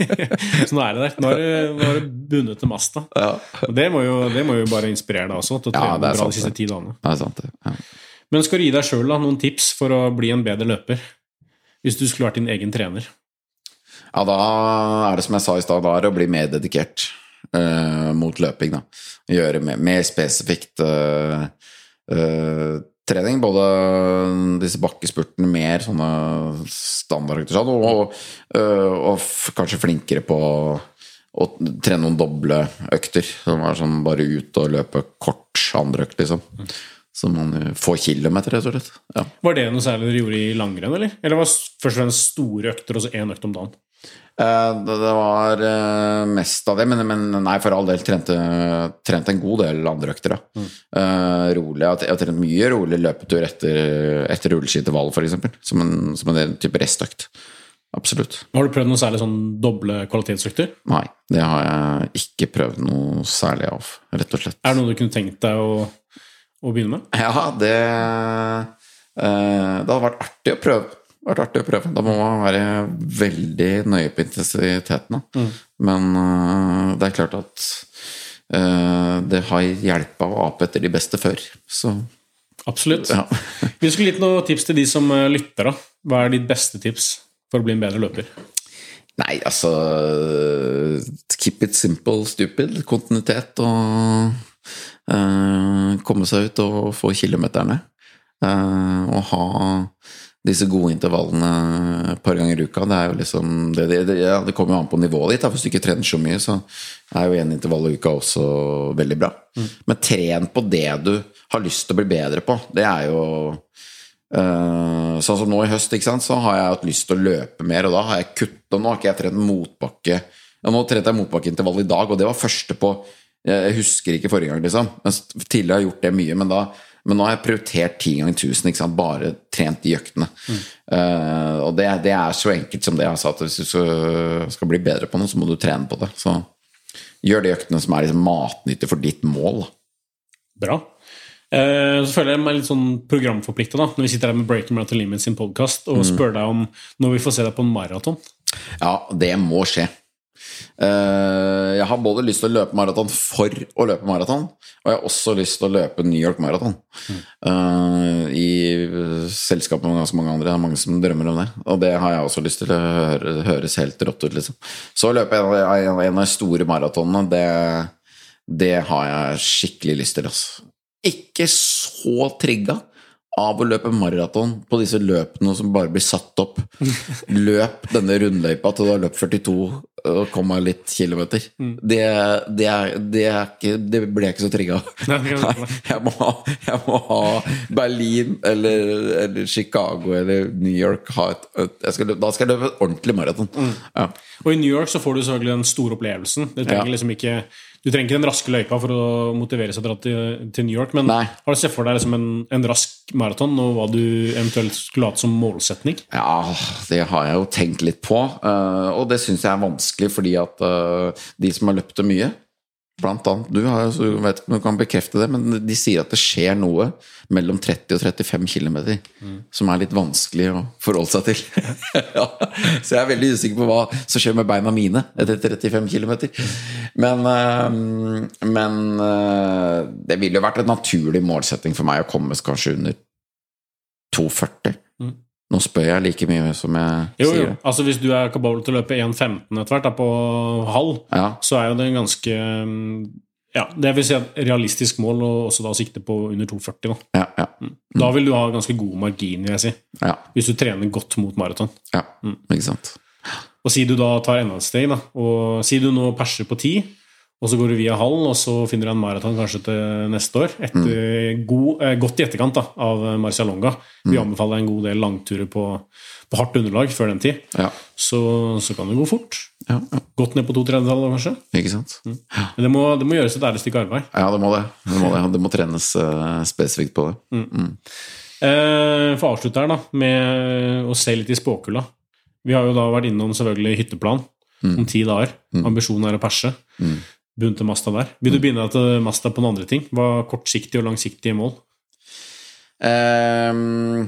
så nå er det der. Nå har du, nå bundet til masta. Ja, Og det må, jo, det må jo bare inspirere deg også, til å Ja, trene er bra sant, de siste ti dagene. det er sant, det. Ja. Men skal du gi deg sjøl noen tips for å bli en bedre løper? Hvis du skulle vært din egen trener? Ja, da er det som jeg sa i stad, da er det å bli mer dedikert eh, mot løping. da. Gjøre mer, mer spesifikt uh, uh, trening. Både disse bakkespurtene, mer sånne standardøkter, sånn, og, og, kanskje flinkere på å trene noen doble økter. Som er sånn bare ut og løpe kort andre økt, liksom. Så man får kilometer, rett og slett. Ja. Var det noe særlig dere gjorde i langrenn, eller? Eller var det først og fremst store økter og så én økt om dagen? Eh, Det var eh, mest av det, men, men nei, for all del trente, trente en god del andre økter. Da. Eh, rolig. Jeg har- trent mye rolig løpetur etter, etter rulleskiintervall, f.eks. Som, en- som en type restøkt. Absolutt. Har du prøvd noe særlig sånn doble kvalitetsøkter? Nei, det har jeg ikke prøvd noe særlig av, rett og slett. Er det noe du kunne tenkt deg å, å begynne med? Ja, det uh, Det hadde vært artig å prøve. Vært artig å prøve. Da må man være veldig nøye på intensiteten. da. Men uh, det er klart at uh, det har hjelp av å ape etter de beste før. Så Absolutt. ja. Vi skulle gitt noen tips til de som eh, lytter. da. Hva er ditt beste tips for å bli en bedre løper? Nei, altså Keep it simple, stupid. Kontinuitet og uh, komme seg ut og få kilometerne. Og ha disse gode intervallene et par ganger i uka. Det er jo liksom Det, det, det, ja, det kommer jo an på nivået ditt. Da. Hvis du ikke trener så mye, så er jo én intervall i uka også veldig bra. Men tren på det du har lyst til å bli bedre på. Det er jo øh, sånn som nå i høst, sant, så har jeg hatt lyst til å løpe mer, og da har jeg kutta Nå har ikke jeg trent motbakke ja, Nå trente jeg motbakkeintervall i dag, og det var første på Jeg husker ikke forrige gang, liksom. Men tidligere har jeg gjort det mye, men, da, men nå har jeg prioritert ti ganger tusen, ikke sant, bare trent de øktene. Eh, og det, det er så enkelt som det. Altså, at hvis du skal, skal bli bedre på noe, så må du trene på det. Så gjør de øktene som er liksom matnyttig for ditt mål. Bra. Uh, så føler jeg meg litt sånn programforplikta når vi sitter her med Breaking Marathon Limits sin podkast og spør deg om når vi får se deg på en maraton. Ja, det må skje. Eh, jeg har både lyst til å løpe maraton for å løpe maraton, og jeg har også lyst til å løpe New York Maraton. Eh, I selskap med ganske mange andre. Det er mange som drømmer om det. Og det har jeg også lyst til. Det hø- høres helt rått ut, liksom. Så å løpe en av de store maratonene, det, det har jeg skikkelig lyst til. Altså. Ikke så trigga av å løpe maraton på disse løpene som bare blir satt opp. Løp denne rundløypa til du har løpt 42 og komma litt kilometer. Det, det, er, det, er ikke, det blir jeg ikke så trigga av. Det jeg, jeg må ha Berlin eller, eller Chicago eller New York. Ha et, et, jeg skal løpe, da skal jeg løpe et ordentlig maraton. Ja. Og i New York så får du selvfølgelig den store opplevelsen. Du trenger Ja. liksom ikke du trenger ikke den raske løypa for å motivere seg til å dra til, til New York, men Nei. har du sett for deg liksom en, en rask maraton, og hva du eventuelt skulle hatt som målsetning? Ja, det har jeg jo tenkt litt på. eh, og det syns jeg er vanskelig, fordi at eh, de som har løpt det mye, blant annet du, har, du vet ikke om du kan bekrefte det, men de sier at det skjer noe mellom 30 og 35 km som er litt vanskelig å forholde seg til. ja, så jeg er veldig usikker på hva som skjer med beina mine etter 35 km. Men, eh, men eh, det ville jo vært en naturlig målsetting for meg å komme kanskje under 2,40. Mm. Nå spør jeg like mye som jeg Jo, jo. sier Jo. Altså Hvis du er kapabel til å løpe 1,15 etter hvert på halv, Ja, så er jo det en ganske mm, Ja, det vil si et realistisk mål, og også da sikte på under 2,40. Da. ja, ja, da vil du ha ganske god margin, vil jeg si, ja, hvis du trener godt mot maraton. ja. Ikke sant. Og si du da tar enda et steg, da, og si du nå perser på 10, og så går du via hallen, og så finner du en maraton kanskje til neste år, etter god, eh, godt i etterkant da, av Marcialonga. Vi anbefaler en god del langturer på, på hardt underlag før den tid. Ja, Så, så kan det gå fort. ja, ja. Godt ned på to tredjedeler, kanskje. Ikke sant. Men det må, det må gjøres et ærlig stykke arbeid. Ja, det må det. Det må, det. det må trenes uh, spesifikt på det. Eh, for å avslutte her da, med å se litt i spåkula. Vi har jo da vært innom selvfølgelig hytteplan om ti dager. Ambisjonen er å perse. Mm. Bunte Masta der. Vil du begynne til Masta på noen andre ting? Hva er kortsiktige og langsiktige mål? Ehm,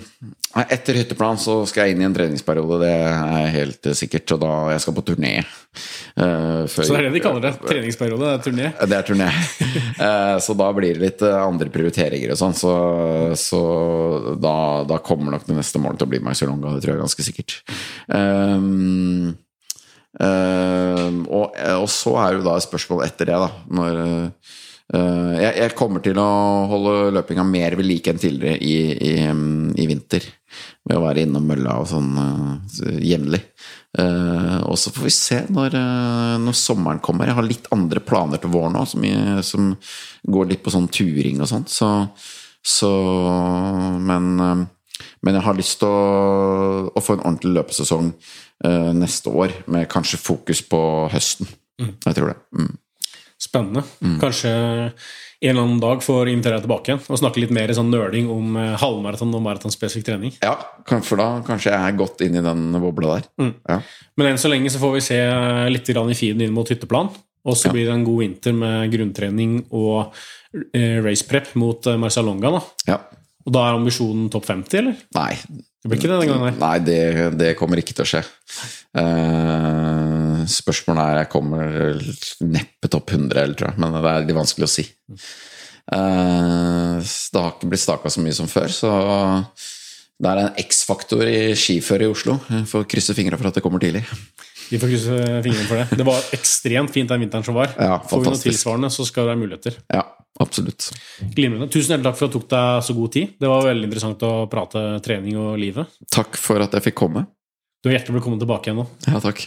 etter hytteplan så skal jeg inn i en treningsperiode, det er helt sikkert. Og da jeg skal på turné. eh, før- Så det er det de kaller det. Treningsperiode, det er turné. Det er turné. Eh, så da blir det litt eh, andre prioriteringer og sånn. Så, så da, da kommer nok det neste målet til å bli Marcialonga, det tror jeg ganske sikkert. Um, Eh, og, og så er jo da et spørsmål etter det, da. Når jeg, jeg kommer til å holde løpinga mer ved like enn tidligere i, i, i vinter. Ved å være innom mølla og sånn uh, jevnlig. Uh, og så får vi se når, uh, når sommeren kommer. Jeg har litt andre planer til våren nå, som, som går litt på sånn turing og sånn. Så, så men, eh, men jeg har lyst til å, å få en ordentlig løpesesong eh, neste år, med kanskje fokus på høsten. Jeg tror det. Mm. Spennende. Kanskje en eller annen dag får invitere deg tilbake igjen og snakke litt mer sånn nerding om eh, halvmaraton og maratonspesifikk trening. Ja, for da kanskje jeg er godt inn i den bobla der. Ja. Men enn så lenge så får vi se litt i feeden inn mot hytteplan. Og så Ja. blir det en god vinter med grunntrening og eh, race prep mot eh, Marcialonga. da. ja. Og da er ambisjonen topp 50, eller? Nei, Det blir ikke det den gangen her. Nei, det, det kommer ikke til å skje. Uh, spørsmålet er Jeg kommer neppe topp 100, eller, tror jeg, men det er litt vanskelig å si. Uh, det har ikke blitt staka så mye som før, så det er en X-faktor i skiføret i Oslo. Jeg får krysse fingra for at det kommer tidlig. Vi får krysse fingrene for det. Det var ekstremt fint den vinteren som var. Ja, Får vi noe tilsvarende, så skal det være muligheter. Ja, absolutt. Glimrende. Tusen hjertelig takk for at du tok deg så god tid. Det var veldig interessant å prate trening og livet. Takk for at jeg fikk komme. Du er hjertelig velkommen tilbake igjen nå. Ja, takk.